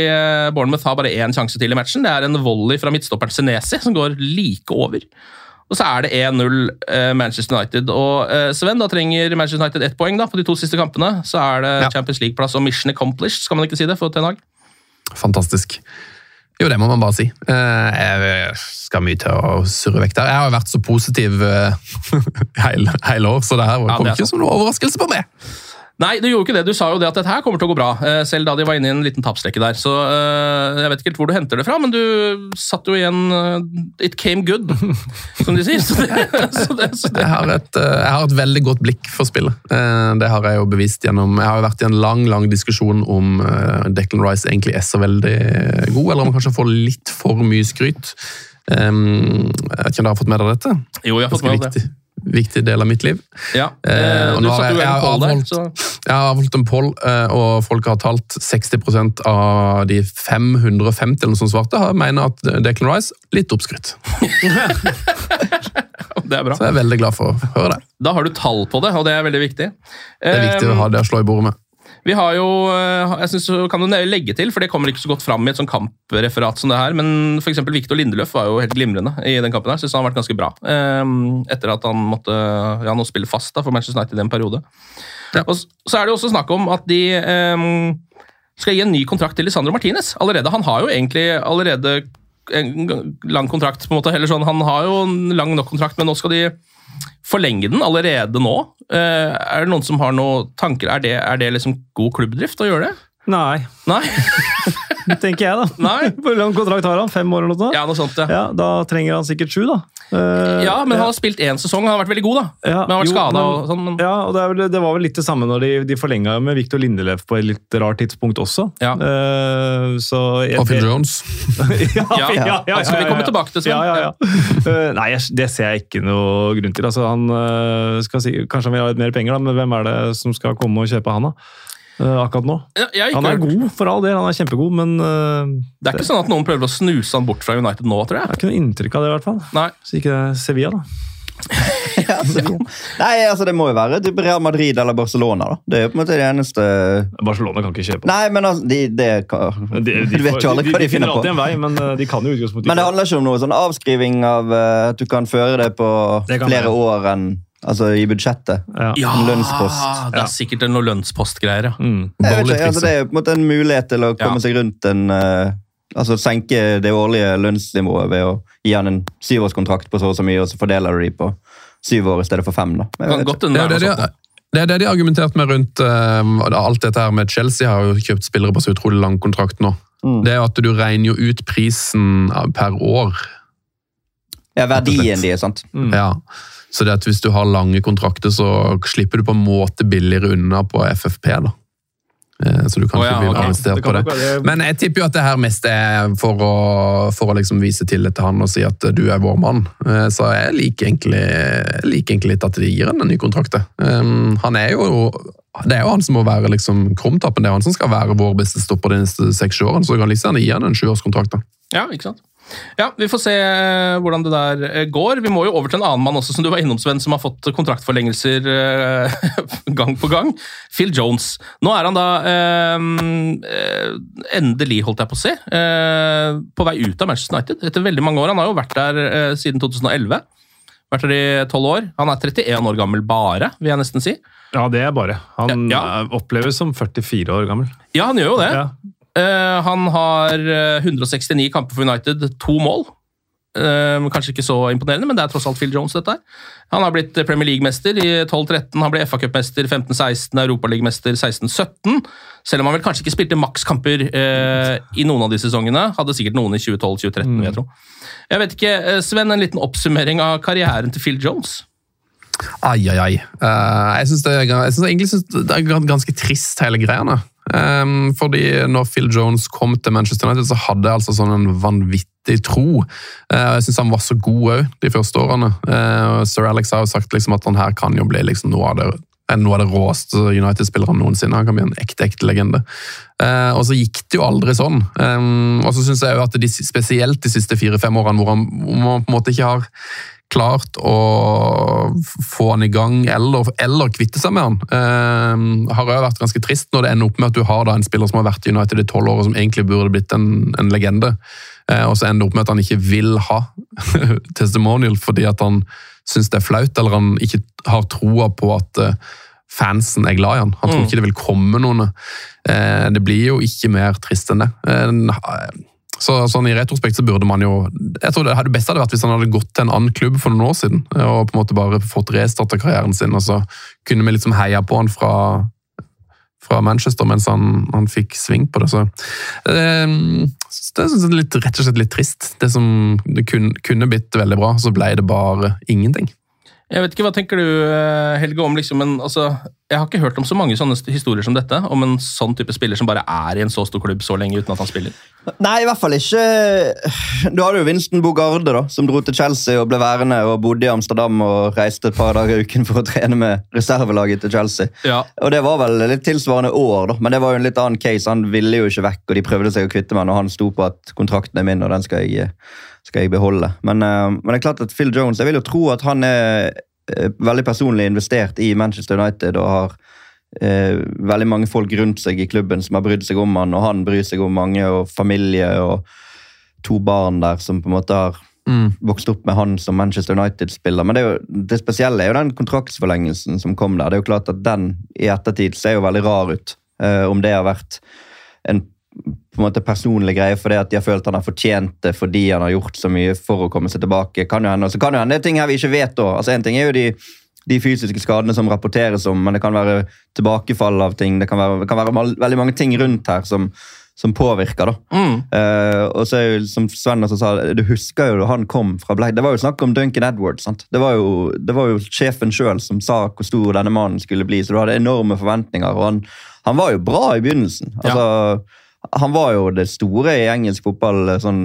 Bournemouth har bare én sjanse til i matchen. Det er en volley fra midtstopperen Senesi som går like over. Og så er det 1-0 eh, Manchester United. Og Sven, da trenger Manchester United ett poeng da, på de to siste kampene. Så er det Ja. Champions League-plass og mission accomplished, skal man ikke si det for Ten Hag? Fantastisk. Jo, det må man bare si. Eh, Jeg skal mye til å surre vekk der. Jeg har vært så positiv eh, hele, hele år, så det her Ja, kom er ikke som noen overraskelse på meg. Nei, du gjorde ikke det. Du sa jo det at dette her kommer til å gå bra, eh, selv da de var inne i en liten tapsrekke der. Så eh, jeg vet ikke helt hvor du henter det fra, men du satt jo igjen eh, It came good, som de sier. Så det, så det, så det. Jeg har, et, jeg har et veldig godt blikk for spillet. Det har jeg jo bevist gjennom Jeg har jo vært i en lang lang diskusjon om Declan Rice egentlig er så veldig god, eller om han kanskje får litt for mye skryt. Um, Jeg vet ikke om dere har fått med dere dette? Jo, jeg har fått med det. Viktig, del av mitt liv. Ja. Eh, Eh, og du nå har jeg- jeg har avholdt- Jeg har avholdt en poll, eh, og folk har talt 60% av de 550 eller sånt svarte har mener at Declan Rice litt oppskrytt. det er bra. Så jeg er veldig glad for å høre det. Da har du tall på det, og det er veldig viktig. Det er viktig å ha det å slå i bordet med. Vi har jo, eh, jeg synes, du kan du legge til, for det kommer ikke så godt fram i et sånn kampreferat som det her, men for eksempel Victor Lindeløf var jo helt glimrende i den kampen her. Synes han har vært ganske bra. ehm, Etter at han måtte ja, nå spille fast da, for Manchester United i en periode. Og så er det jo også snakk om at de um, skal gi en ny kontrakt til Lisandro Martinez. Allerede, Han har jo egentlig allerede en lang kontrakt, på en måte, eller sånn, han har jo en lang nok kontrakt, men nå skal de forlenge den allerede nå. Eh, er det noen som har noen tanker? Er det, er det liksom god klubbdrift å gjøre det? Nei, Nei? tenker jeg, da. Nei? Hvor lang kontrakt har han? Fem år eller noe sånt? Ja, noe sånt, ja. Ja, Da trenger han sikkert sju, da. Uh, Ja, men han har spilt én sesong. Han har vært veldig god, da. Ja, men han har vært skada og sånn. Men... Ja, og det, er vel, det var vel litt det samme når de, de forlenga med Victor Lindelöf på et litt rart tidspunkt også. Ja. Uh, så jeg, Og Jones. ja, Ja, han skal vi komme tilbake til, Sven. Ja, ja, ja. Uh, nei, det ser jeg ikke noe grunn til. Altså, han skal si, Kanskje han vil ha litt mer penger, da, men hvem er det som skal komme og kjøpe han, da? Eh, akkurat nå. Ja, jeg Han er hørt- god, for all del. Han er kjempegod, men uh, Det er ikke sånn at noen prøver å snuse han bort fra United nå, tror jeg jeg. har ikke noe inntrykk av det, i hvert fall. Nei. Så ikke Sevilla, da. Ja, nei, altså Det må jo være typ Real Madrid eller Barcelona. da. Det er jo på en måte det eneste Barcelona kan ikke kjøpe. Nei, men altså, de, det kan, De, de, Du vet jo aldri hva de finner på. alltid en vei, men eh, de kan jo utgangspunktet Men det handler ikke om noe sånn avskriving av at du kan føre det på Det flere være. år enn altså, i budsjettet. Ja. Ja, lønnspost. det er sikkert noe lønnspostgreier, ja. Mm. Ikke, altså, det er jo på en måte en mulighet til å komme Ja. seg rundt en uh, Altså senke det årlige lønnsnivået ved å gi han en syvårskontrakt på så og så mye, og så fordeler du de på syv år i stedet for fem. da. Jeg godt Det er det de, det er det de har argumentert med rundt uh, alt dette her med Chelsea har jo kjøpt spillere på så utrolig lang kontrakt nå. Mm. Det er jo at du regner jo ut prisen per år. Ja, verdien de sant. Mm. Ja. Så det at hvis du har lange kontrakter, så slipper du på en måte billigere unna på FFP. da. Eh, Så du kan oh, ja, ikke bli arrestert Det på det. være- Men jeg tipper jo at det her mest er for å, for å liksom vise tillit til han og si at du er vår mann. Eh, Så jeg liker egentlig, liker egentlig litt at de gir han en ny kontrakt. Um, Han er jo det er jo han som må være liksom krumtappen. Det er han som skal være vår beste stopper de neste seks årene. Så du kan liksom gi han en sjuårskontrakt. Ja, ikke sant? Ja, Vi får se eh, hvordan det der eh, går. Vi må jo over til en annen mann også, som du var innom, Sven, som har fått kontraktforlengelser eh, gang på gang. Phil Jones. Nå er han da eh, endelig, holdt jeg på å si, eh, på vei ut av Manchester United etter veldig mange år. Han har jo vært der eh, siden 2011. Vært der i tolv år. Han er 31 år gammel bare, vil jeg nesten si. Ja, det er bare. Han Ja, ja. oppleves som 44 år gammel. Ja, han gjør jo det. Ja. Eh, han har eh, 169 kamper for United, to mål. Eh, kanskje ikke så imponerende, men det er tross alt Phil Jones. dette her. Han har blitt Premier League-mester i 12-13, han ble FA Cup-mester 15-16, Europaligamester 16-17. Selv om han vel kanskje ikke spilte makskamper eh, i noen av de sesongene. Hadde sikkert noen i 2012-2013, vil jeg tro. Jeg vet ikke, eh, Sven, en liten oppsummering av karrieren til Phil Jones? Ai, ai, ai. Uh, jeg syns egentlig synes det er ganske trist, hele greiene. Um, fordi når Phil Jones kom til Manchester United, så hadde jeg altså sånn en vanvittig tro. Uh, jeg syns han var så god òg de første årene. Uh, Sir Alex har jo sagt liksom at han her kan jo bli liksom noe av det noe av det råeste United-spillerne noensinne. Han kan bli en ekte ekte legende. Eh, og så gikk det jo aldri sånn. Eh, og så syns jeg jo at de, spesielt de siste fire-fem årene hvor, han, hvor man på en måte ikke har klart å få han i gang eller, eller kvitte seg med han. Eh, har jo vært ganske trist når det ender opp med at du har da en spiller som har vært i United i tolv år og som egentlig burde blitt en, en legende, eh, og så ender det opp med at han ikke vil ha testimonial fordi at han syns det er flaut, eller han ikke har troa på at eh, fansen er glad i han. Han tror Mm. ikke det vil komme noen. Eh, det blir jo ikke mer trist enn det. Eh, så sånn I retrospekt så burde man jo jeg tror Det hadde beste hadde vært hvis han hadde gått til en annen klubb for noen år siden og på en måte bare fått restarta karrieren sin. og Så kunne vi liksom heia på han fra, fra Manchester mens han, han fikk sving på det. Så eh, Det er litt, rett og slett litt trist. Det som det kunne, kunne blitt veldig bra, så ble det bare ingenting. Jeg vet ikke, Hva tenker du, eh, Helge, om liksom en altså, Jeg har ikke hørt om så mange sånne historier som dette, om en sånn type spiller som bare er i en så stor klubb så lenge uten at han spiller. Nei, i hvert fall ikke Du hadde jo Winston Bogarde, da, som dro til Chelsea og ble værende og bodde i Amsterdam og reiste et par dager i uken for å trene med reservelaget til Chelsea. Ja. Og Det var vel litt tilsvarende år, da, men det var jo en litt annen case. Han ville jo ikke vekk, og de prøvde seg å kvitte meg, og han sto på at kontrakten er min, og den skal jeg, skal jeg beholde. Men, eh, men det er klart at Phil Jones, jeg vil jo tro at han er veldig personlig investert i Manchester United og har eh, veldig mange folk rundt seg i klubben som har brydd seg om han, og han bryr seg om mange, og familie og to barn der som på en måte har vokst opp med han som Manchester United-spiller. Men det, jo, det spesielle er jo den kontraktsforlengelsen som kom der. Det er jo klart at Den i ettertid ser jo veldig rar ut. Eh, om det har vært en på en måte personlig greie fordi at de har følt han har fortjent det fordi han har gjort så mye for å komme seg tilbake. Kan jo hende, og så kan jo hende det er ting her vi ikke vet da. Altså En ting er jo de, de fysiske skadene som rapporteres om, men det kan være tilbakefall av ting. Det kan være, det kan være veldig mange ting rundt her som, som påvirker. da. Eh, og så er jo, som Sven også sa, Du husker jo da han kom fra Bleik. Det var jo snakk om Duncan Edwards. sant? Det var jo, det var jo sjefen sjøl som sa hvor stor denne mannen skulle bli. Så du hadde enorme forventninger. og Han, han var jo bra i begynnelsen. altså han var jo det store i engelsk fotball, sånn,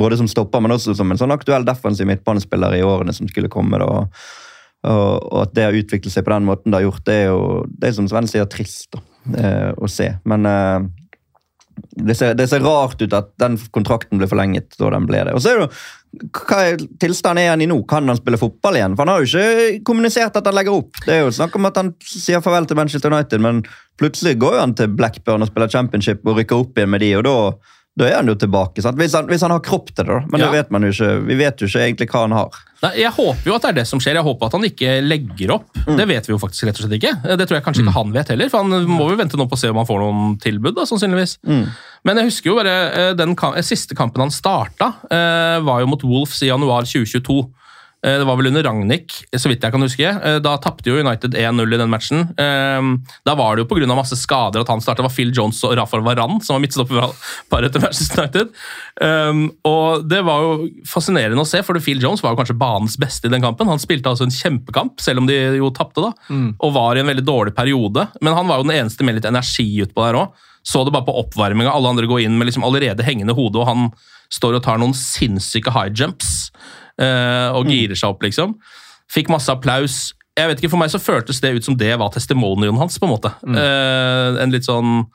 både som stopper, men også som en sånn aktuell defensiv midtbanespiller i årene som skulle komme. Da. Og, og at det har utviklet seg på den måten det har gjort, det er jo det er som Sven sier, trist da, eh, å se. Men eh, det, ser, det ser rart ut at den kontrakten ble forlenget da den ble det. Og så er det jo, hva tilstanden er han i nå? Kan han spille fotball igjen? For Han har jo ikke kommunisert at han legger opp. Det er jo snakk om at han sier farvel til Manchester United, men plutselig går han til Blackburn og spiller championship og rykker opp igjen med de, og da, da er han jo tilbake. Hvis, han, hvis han har kropp til det, da. Men Ja. det vet man jo ikke. Vi vet jo ikke egentlig hva han har. Nei, Jeg håper jo at det er det som skjer. Jeg håper at han ikke legger opp. Det vet vi jo faktisk rett og slett ikke. Det tror jeg kanskje ikke han vet heller, for han må jo vente nå på å se om han får noen tilbud. da, sannsynligvis. Men jeg husker jo bare eh, den kam siste kampen han starta, eh, var jo mot Wolves i januar 2022. Eh, Det var vel under Ragnhild, så vidt jeg kan huske. Eh, Da tapte jo United 1-0 i den matchen. Eh, Da var det jo pga. masse skader at han starta. Det var Phil Jones og Rafael Varan som var midtstopperparet til Manchester United. Um, og Det var jo fascinerende å se, for Phil Jones var jo kanskje banens beste i den kampen. Han spilte altså en kjempekamp, selv om de jo tapte, da, og var i en veldig dårlig periode. Men han var jo den eneste med litt energi utpå der òg. Så det bare på oppvarminga. Alle andre går inn med liksom allerede hengende hode, og han står og tar noen sinnssyke high jumps eh, og girer seg opp, liksom. Fikk masse applaus. Jeg vet ikke, For meg så føltes det ut som det var testimonioen hans. på en måte. Eh, en litt sånn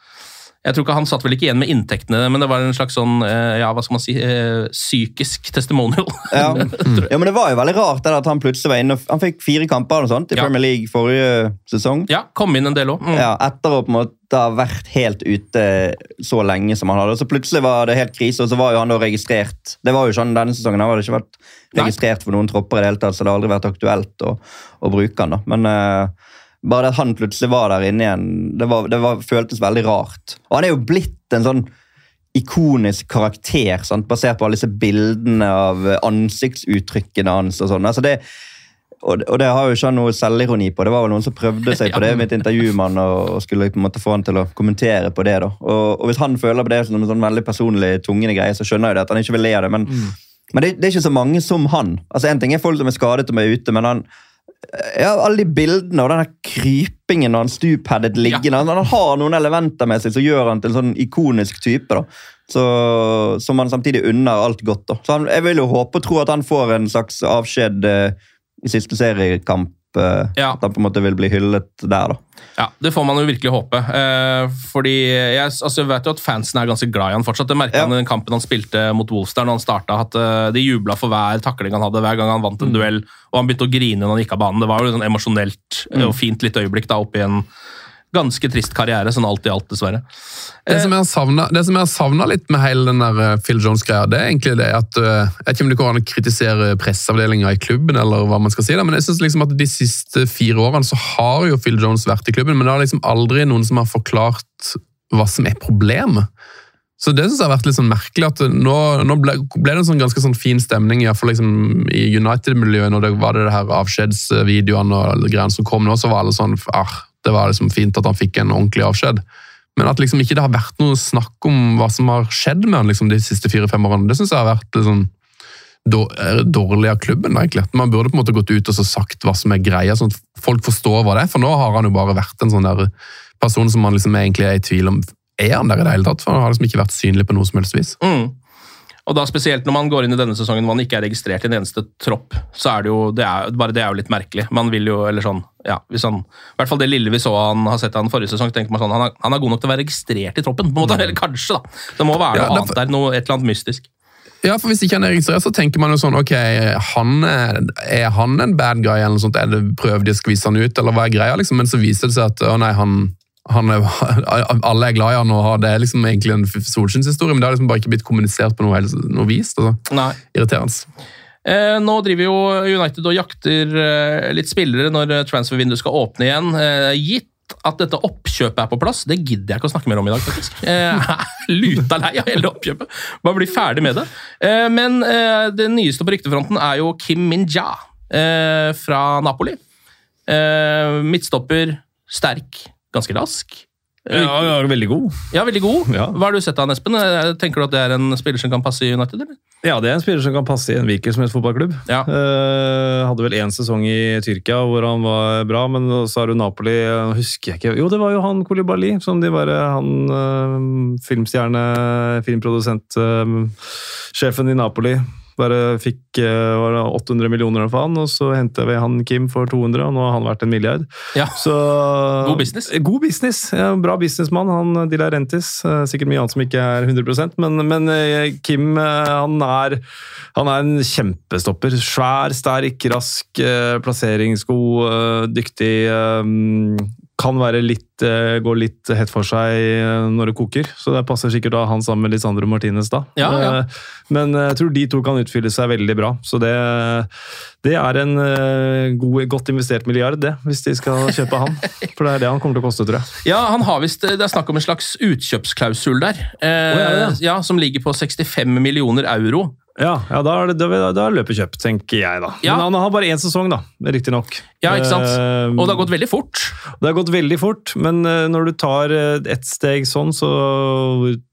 jeg tror ikke Han satt vel ikke igjen med inntektene, men det var en slags sånn, eh, ja, hva skal man si, eh, psykisk testimonial. Ja. ja, men Det var jo veldig rart at han plutselig var inne. Han fikk fire kamper og sånt i Ja. Premier League forrige sesong. Ja, kom inn en del òg. Mm. Ja, etter å på en måte ha vært helt ute så lenge som han hadde. Så plutselig var det helt krise, og så var jo han da registrert. Det var jo sånn denne sesongen, han hadde ikke vært registrert for noen tropper i det hele tatt, så det har aldri vært aktuelt å, å bruke han da. Men eh, bare det at han plutselig var der inne igjen, det, var, det var, føltes veldig rart. Og han er jo blitt en sånn ikonisk karakter, sant? basert på alle disse bildene av eh, ansiktsuttrykkene hans. og sånn. Altså det, og, og det har jo ikke han noe selvironi på. Det var vel noen som prøvde seg på det i mitt intervju med han, og, skulle på en måte få han til å kommentere på det. da. Og, og Hvis han føler på det som en sånn veldig personlig tungende greie, så skjønner jeg det, at han ikke vil le av det. Men, men det, det er ikke så mange som han. Altså En ting er folk som er skadet og er ute, men han ja, alle de bildene og den krypingen og han stupheadet liggende han, han har noen elementer med seg som gjør han til en sånn ikonisk type. da. Så, som han samtidig unner alt godt. da. Så han, Jeg vil jo håpe og tro at han får en slags avskjed eh, i siste seriekamp. Eh, Ja. At han på en måte vil bli hyllet der, da. Ja, Det får man jo virkelig håpe. Eh, fordi jeg, altså, jeg vet jo at fansen er ganske glad i han fortsatt. Det merka Ja. han i den kampen han spilte mot Wolves der når han starta. At eh, de jubla for hver takling han hadde, hver gang han vant en duell. Og han begynte å grine når han gikk av banen. Det var jo et sånn emosjonelt mm. og fint lite øyeblikk da oppi en ganske trist karriere, sånn alt i alt, dessverre. Det som jeg har det savna litt med hele den der eh, Phil Jones-greia, det er egentlig det at eh, Jeg vet ikke om det går an å kritisere presseavdelinga i klubben, eller hva man skal si, men jeg synes liksom at de siste fire årene så har jo Phil Jones vært i klubben, men det har liksom aldri noen som har forklart hva som er problemet. Så det synes jeg har vært litt sånn merkelig, at nå, nå ble, ble det en sånn ganske sånn fin stemning i, liksom, i United-miljøet, når det var det her avskjedsvideoene og greiene som kom nå, så var alle sånn ah, Det var liksom fint at han fikk en ordentlig avskjed. Men at liksom ikke det har vært noe snakk om hva som har skjedd med han liksom de siste fire-fem årene, det syns jeg har vært eh, dårlig av klubben. egentlig. Man burde på en måte gått ut og sagt hva som er greia, sånn at folk forstår hva det er. For nå har han jo bare vært en sånn der person som man liksom egentlig er i tvil om er han der i det hele tatt. For han har liksom ikke vært synlig på noe som helst vis. Mm. Og da spesielt når man går inn i denne sesongen hvor man ikke er registrert i en eneste tropp, så er det jo det er, bare det er jo litt merkelig. Man vil jo, eller sånn, ja, hvis han, I hvert fall det lille vi så han har sett han forrige sesong, tenker man sånn, han er, han er god nok til å være registrert i troppen. på en måte, eller kanskje da. Det må være Ja, noe det- annet der, noe, et eller annet mystisk. Ja, for Hvis ikke han er registrert, så tenker man jo sånn Ok, han er, er han en bad guy, eller noe sånt? Er det, prøver de å skvise han ut, eller hva er greia? liksom? Men så viser det seg at å nei, han er, alle er glad i han, og det er liksom egentlig en solskinnshistorie, men det har liksom bare ikke blitt kommunisert på noe, noe vis. Altså. Irriterende. Eh, nå driver jo United og jakter eh, litt spillere når eh, transfervinduet skal åpne igjen. Eh, gitt at dette oppkjøpet er på plass, det gidder jeg ikke å snakke mer om i dag, faktisk. Eh, luta lei av hele oppkjøpet. Bare bli ferdig med det. Eh, men eh, det nyeste på ryktefronten er jo Kim Min-ja eh, fra Napoli. Eh, midtstopper, sterk, ganske rask. Ja, ja, veldig god. Ja, veldig god. Ja. Hva har du sett av han, Espen? Tenker du at det er en spiller som kan passe i United? eller? Ja, det er en spiller som kan passe i en hvilken som helst fotballklubb. Ja. Uh, hadde vel én sesong i Tyrkia hvor han var bra, men så har du Napoli eh, husker jeg ikke. Jo, det var jo han Kolibali, som de bare Han uh, filmstjerne, filmprodusent, uh, sjefen i Napoli. Bare fikk eh, var det 800 millioner for han, og så henta vi han Kim for 200, og nå har han vært en milliard. Ja. Så, God business. God business. Ja, bra businessmann. Han De Laurentiis. eh, Sikkert mye annet som ikke er 100% men, men eh, Kim eh, han er, han er en kjempestopper. Svær, sterk, rask, eh, plasseringsgod, eh, dyktig. Kan litt, eh, gå litt hett for seg eh, når det koker, så det passer sikkert da han sammen med Lisandro Martinez da. Ja, ja. Eh, Men jeg tror de to kan utfylle seg veldig bra, så det, det er en god, godt investert milliard, det, hvis de skal kjøpe han. For det er det han kommer til å koste, tror jeg. Ja, han har vist, Det er snakk om en slags utkjøpsklausul der. Eh, oh, ja, Som ligger på 65 millioner euro. Ja, ja da, er det, da, da er løpet kjøpt, tenker jeg da. Ja. Men han har bare én sesong, da, riktignok. Ja, ikke sant? Eh, Og det har gått veldig fort. Det har gått veldig fort, men eh, når du tar eh, ett steg sånn, så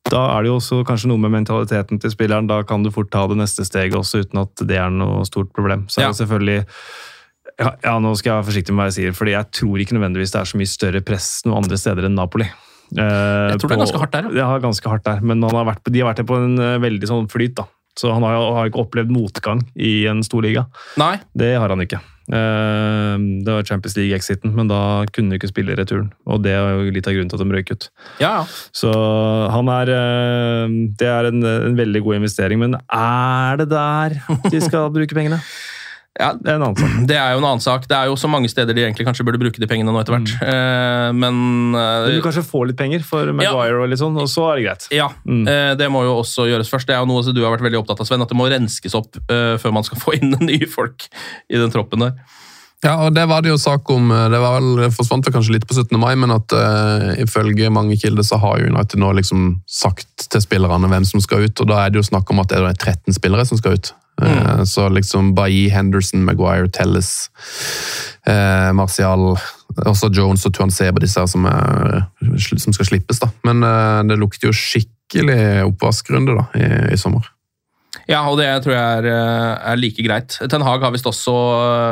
da er det jo også kanskje noe med mentaliteten til spilleren. Da kan du fort ta det neste steget også, uten at det er noe stort problem. Så Ja. selvfølgelig ja, ja, nå skal jeg være forsiktig med hva jeg sier, fordi jeg tror ikke nødvendigvis det er så mye større press noen andre steder enn Napoli. Eh, Jeg tror det er ganske hardt der, ja. ja. ganske hardt der, men han har vært, de har vært på en veldig sånn flyt, da. Så han har, har ikke opplevd motgang i en stor liga. Nei. Det har han ikke. Eh, Det var Champions League-exiten, men da kunne de ikke spille returen. Og det er jo litt av grunnen til at de røyk ut. Ja. Så han er eh, Det er en, en veldig god investering, men er det der de skal bruke pengene? Ja, Det er en annen sak. Det er jo en annen sak. Det er jo så mange steder de egentlig kanskje burde bruke de pengene nå etter hvert. Eh, men eh, Du vil kanskje få litt penger for Maguire, og litt sånn, og så er det greit. ja, Mm. eh, det må jo også gjøres først. Det er jo noe som du har vært veldig opptatt av, Sven, at det må renskes opp eh, før man skal få inn nye folk i den troppen der. Ja, og det var det jo sak om eh, Det var vel, det forsvant vel kanskje litt på 17. mai, men at uh, ifølge mange kilder så har jo United nå liksom sagt til spillerne hvem som skal ut, og da er det jo snakk om at det er 13 spillere som skal ut. Eh, så liksom Bailly, Henderson, Maguire, Telles, eh, Martial Også Jones og Tuan Seba, disse her som, er, som skal slippes, da. Men eh, det lukter jo skikkelig oppvaskrunde da, i, i sommer. Ja, og det tror jeg er, eh, er like greit. Ten Hag har visst også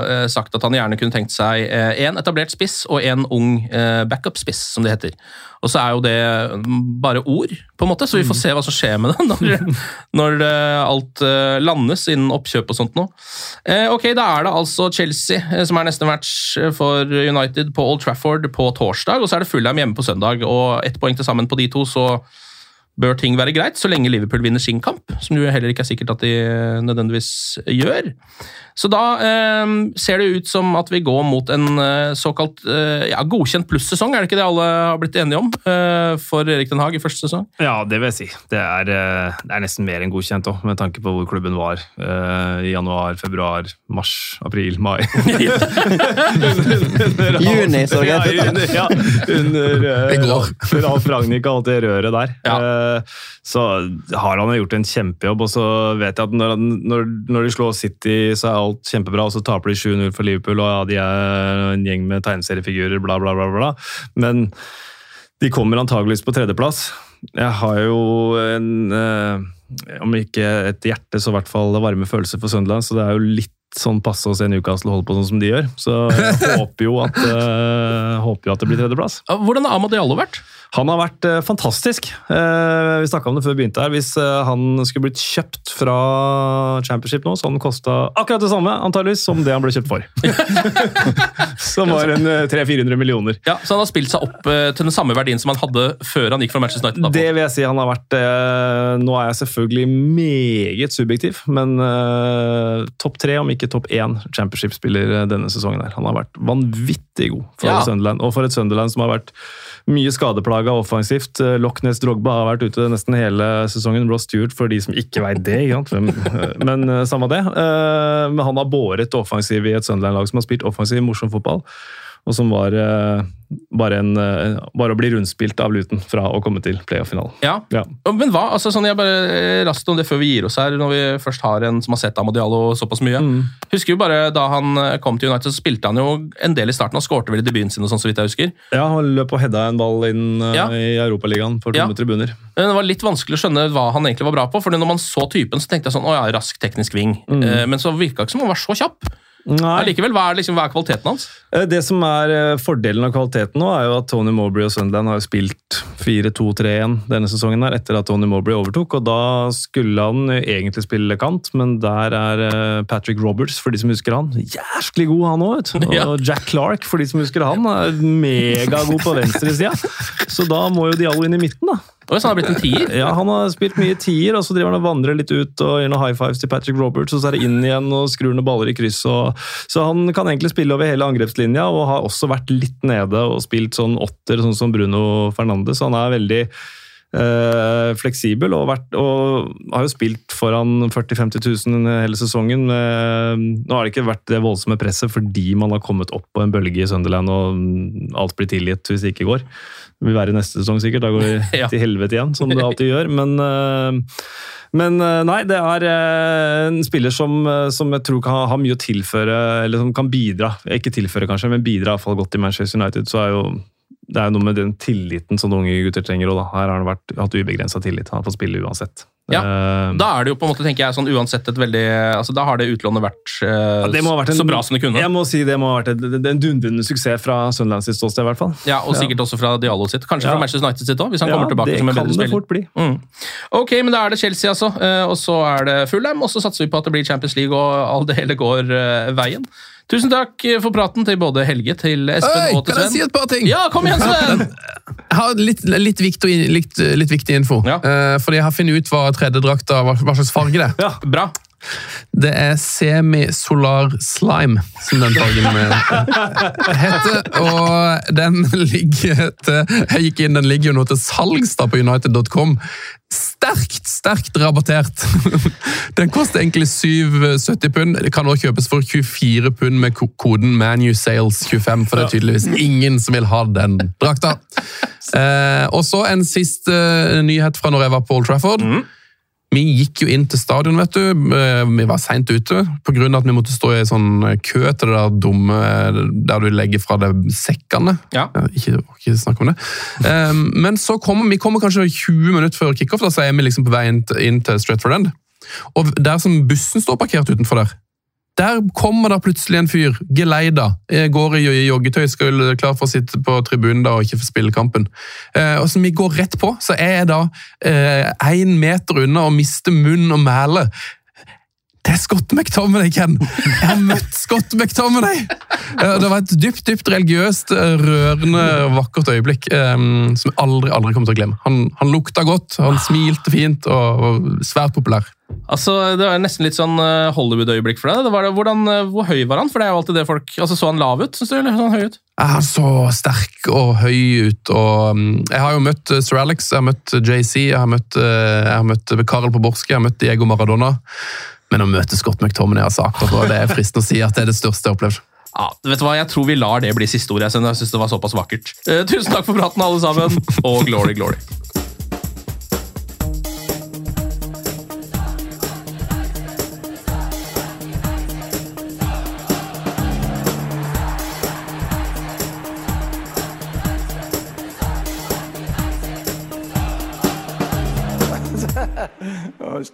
eh, sagt at han gjerne kunne tenkt seg én etablert spiss og én ung eh, backup-spiss, som det heter. Og så er jo det mm, bare ord, på en måte, så vi får se hva som skjer med det når, når eh, alt eh, landes innen oppkjøp og sånt nå. Eh, ok, da er det altså Chelsea eh, som er neste match for United på Old Trafford på torsdag, og så er det Fulham hjemme på søndag, og ett poeng til sammen på de to, så bør ting være greit, så lenge Liverpool vinner sin kamp, som jo heller ikke er sikkert at de nødvendigvis gjør. Så da eh, ser det ut som at vi går mot en eh, såkalt eh, ja, godkjent plussesong, er det ikke det alle har blitt enige om eh, for Erik Den Haag i første sesong? Ja, det vil jeg si. Det er, eh, det er nesten mer enn godkjent òg, med tanke på hvor klubben var eh, i januar, februar, mars, april, mai. Juni, så greit Ja, under, ja, under eh, I går. under Alf Ragnhild og alt det røret der. Ja. Så har han jo gjort en kjempejobb, og så vet jeg at når, når, når de slår City, så er alt kjempebra, og så taper de 7-0 for Liverpool, og ja, de er en gjeng med tegneseriefigurer, bla, bla, bla, bla. Men de kommer antageligvis på tredjeplass. Jeg har jo en eh, Om ikke et hjerte, så i hvert fall varme følelser for Sunderland, så det er jo litt sånn passe å se Newcastle holde på sånn som de gjør. Så jeg håper jo at, eh, håper jo at det blir tredjeplass. Hvordan har Amad Diallo vært? Han har vært eh, fantastisk. Eh, vi snakka om det før vi begynte her. Hvis eh, han skulle blitt kjøpt fra Championship nå, så han kosta akkurat det samme antageligvis som det han ble kjøpt for. som var en eh, 300-400 millioner. Ja, Så han har spilt seg opp til den samme verdien som han hadde før han gikk fra Manchester United? Da, Det vil jeg si han har vært Nå er jeg selvfølgelig meget subjektiv, men topp tre, om ikke topp én, championship-spiller denne sesongen. her. Han har vært vanvittig god for Ja. Sunderland, og for et Sunderland som har vært mye skadeplaga offensivt. Eh, Loch Ness Drogba har vært ute nesten hele sesongen. Ross Stewart, for de som ikke veit det. Ikke? Men, men eh, samme det. Eh, Men han har båret offensiv i et Sunderland-lag som har spilt offensiv, morsom fotball. Og som var eh, bare, en, eh, bare å bli rundspilt av Luton fra å komme til playoff-finalen. Ja. Ja. Men hva? Altså, sånn, jeg bare eh, Raskt om det før vi gir oss her, når vi først har en som har sett Amadiallo såpass mye. Mm. Husker jo bare Da han kom til United, så spilte han jo en del i starten. og skårte vel i debuten sin, og sånn, så vidt jeg husker. Ja, han løp og hedda en ball inn Ja. i Europaligaen for Ja. tomme tribuner. Men Det var litt vanskelig å skjønne hva han egentlig var bra på. for når man så typen, så tenkte jeg sånn Å ja, rask teknisk ving. Mm. Men så virka ikke som han var så kjapp. Nei. Likevel, hva er, liksom, hva er kvaliteten hans? Eh, Det som er eh, fordelen av kvaliteten nå, er jo at Tony Mowbray og Sunderland har spilt 4-2-3-1 denne sesongen her, etter at Tony Mowbray overtok. og Da skulle han egentlig spille kant, men der er eh, Patrick Roberts, for de som husker han, jæsklig god han òg. Og Jack Clark, for de som husker han, er megagod på venstresida. Så da må jo Diallo inn i midten, da. Oi, så han har blitt en tier? Ja, Han har spilt mye tier, og så driver han og vandrer litt ut og gjør noen high fives til Patrick Roberts, og så er det inn igjen og skrur noen baller i kryss. Og, så han kan egentlig spille over hele angrepslinja, og har også vært litt nede og spilt sånn åtter, sånn som Bruno Fernandes. Han er veldig eh, fleksibel og, vært, og har jo spilt foran 40 000-50 000 hele sesongen. Eh, nå har det ikke vært det voldsomme presset fordi man har kommet opp på en bølge i Sunderland og alt blir tilgitt hvis det ikke går. Vil være neste sesong sikkert, da går det Ja. til helvete igjen, som det alltid gjør. Men, eh, men eh, nei, det er eh, en spiller som, som jeg tror kan ha, mye å tilføre, eller som kan bidra. Ikke tilføre, kanskje, men bidra i hvert fall godt i Manchester United. så er jo det er noe med den tilliten som unge gutter trenger. Og da. Her har han vært, hatt ubegrensa tillit. Han fått spille uansett. Ja, uh, Da er det jo på en måte, tenker jeg, sånn uansett et veldig altså Da har det utlånet vært, uh, ja, det en, så bra som det kunne. Jeg må si Det må ha vært en, en dundrende suksess fra Sunderland sitt ståsted, i hvert fall. Ja, Og sikkert også fra Diallo sitt. Kanskje fra Manchester United sitt òg, hvis han kommer tilbake som en kan bedre det spiller. fort bli. Mm. Ok, men da er det Chelsea, altså. Uh, Og så er det Fulham, og så satser vi på at det blir Champions League og all det hele går veien. Tusen takk for praten til både Helge, til Espen Øy, og til Sven. kan jeg si et par ting? Ja, kom igjen, Sven! Jeg har litt, litt, viktig, litt, litt viktig info. Ja. Uh, fordi jeg har funnet ut hva tredjedrakta hva, hva slags farge det er. Ja, Bra. Det er semisolar slime, som den fargen heter. Og den ligger til Jeg gikk inn, den ligger jo nå til salgs da på United.com. Sterkt, sterkt rabattert! Den koster egentlig 7,70 pund. Det kan også kjøpes for 24 pund med koden ManUSales25, for det er tydeligvis ingen som vil ha den drakta. Eh, og så en siste eh, nyhet fra når jeg var på Old Trafford. Vi gikk jo inn til stadion, vet du. Eh, Vi var seint ute pga. at vi måtte stå i sånn kø til det der dumme der du legger fra deg sekkene. Ja. Ikke, ikke snakk om det. Eh, Men så kommer vi kommer kanskje 20 minutter før kickoff, da, så er vi liksom på vei inn til Stretford End. Og der som bussen står parkert utenfor der, der kommer det plutselig en fyr, geleida, eh, går i joggetøy, skal klar for å sitte på tribunen da og ikke få spille kampen. Eh, og som vi går rett på, så er jeg da én meter unna og mister munn og mæle. Det er Scott McTominay, Ken! Jeg har møtt Scott McTominay! Eh, Det var et dypt dypt religiøst, eh, rørende, vakkert øyeblikk eh, som jeg aldri aldri kommer til å glemme. Han, han lukta godt, han smilte fint og var svært populær. Altså, Det var nesten litt sånn eh, Hollywood-øyeblikk for deg. Det hvordan, eh, hvor høy var han? For det er jo alltid det folk altså Så han lav ut, syns du? Eller så han høy ut? Han så sterk og høy ut? og mm, Jeg har jo møtt eh, Sir Alex, jeg har møtt JC, jeg har møtt, jeg har møtt Karel Poborski, jeg har møtt Diego Maradona. Men å møte Scott McTominay altså, akkurat det er fristende å si at det er det største jeg har opplevd. Ja, vet du hva, Jeg tror vi lar det bli siste ord. Jeg synes- jeg syns det var såpass vakkert. Eh, tusen takk for praten, alle sammen, og glory, glory.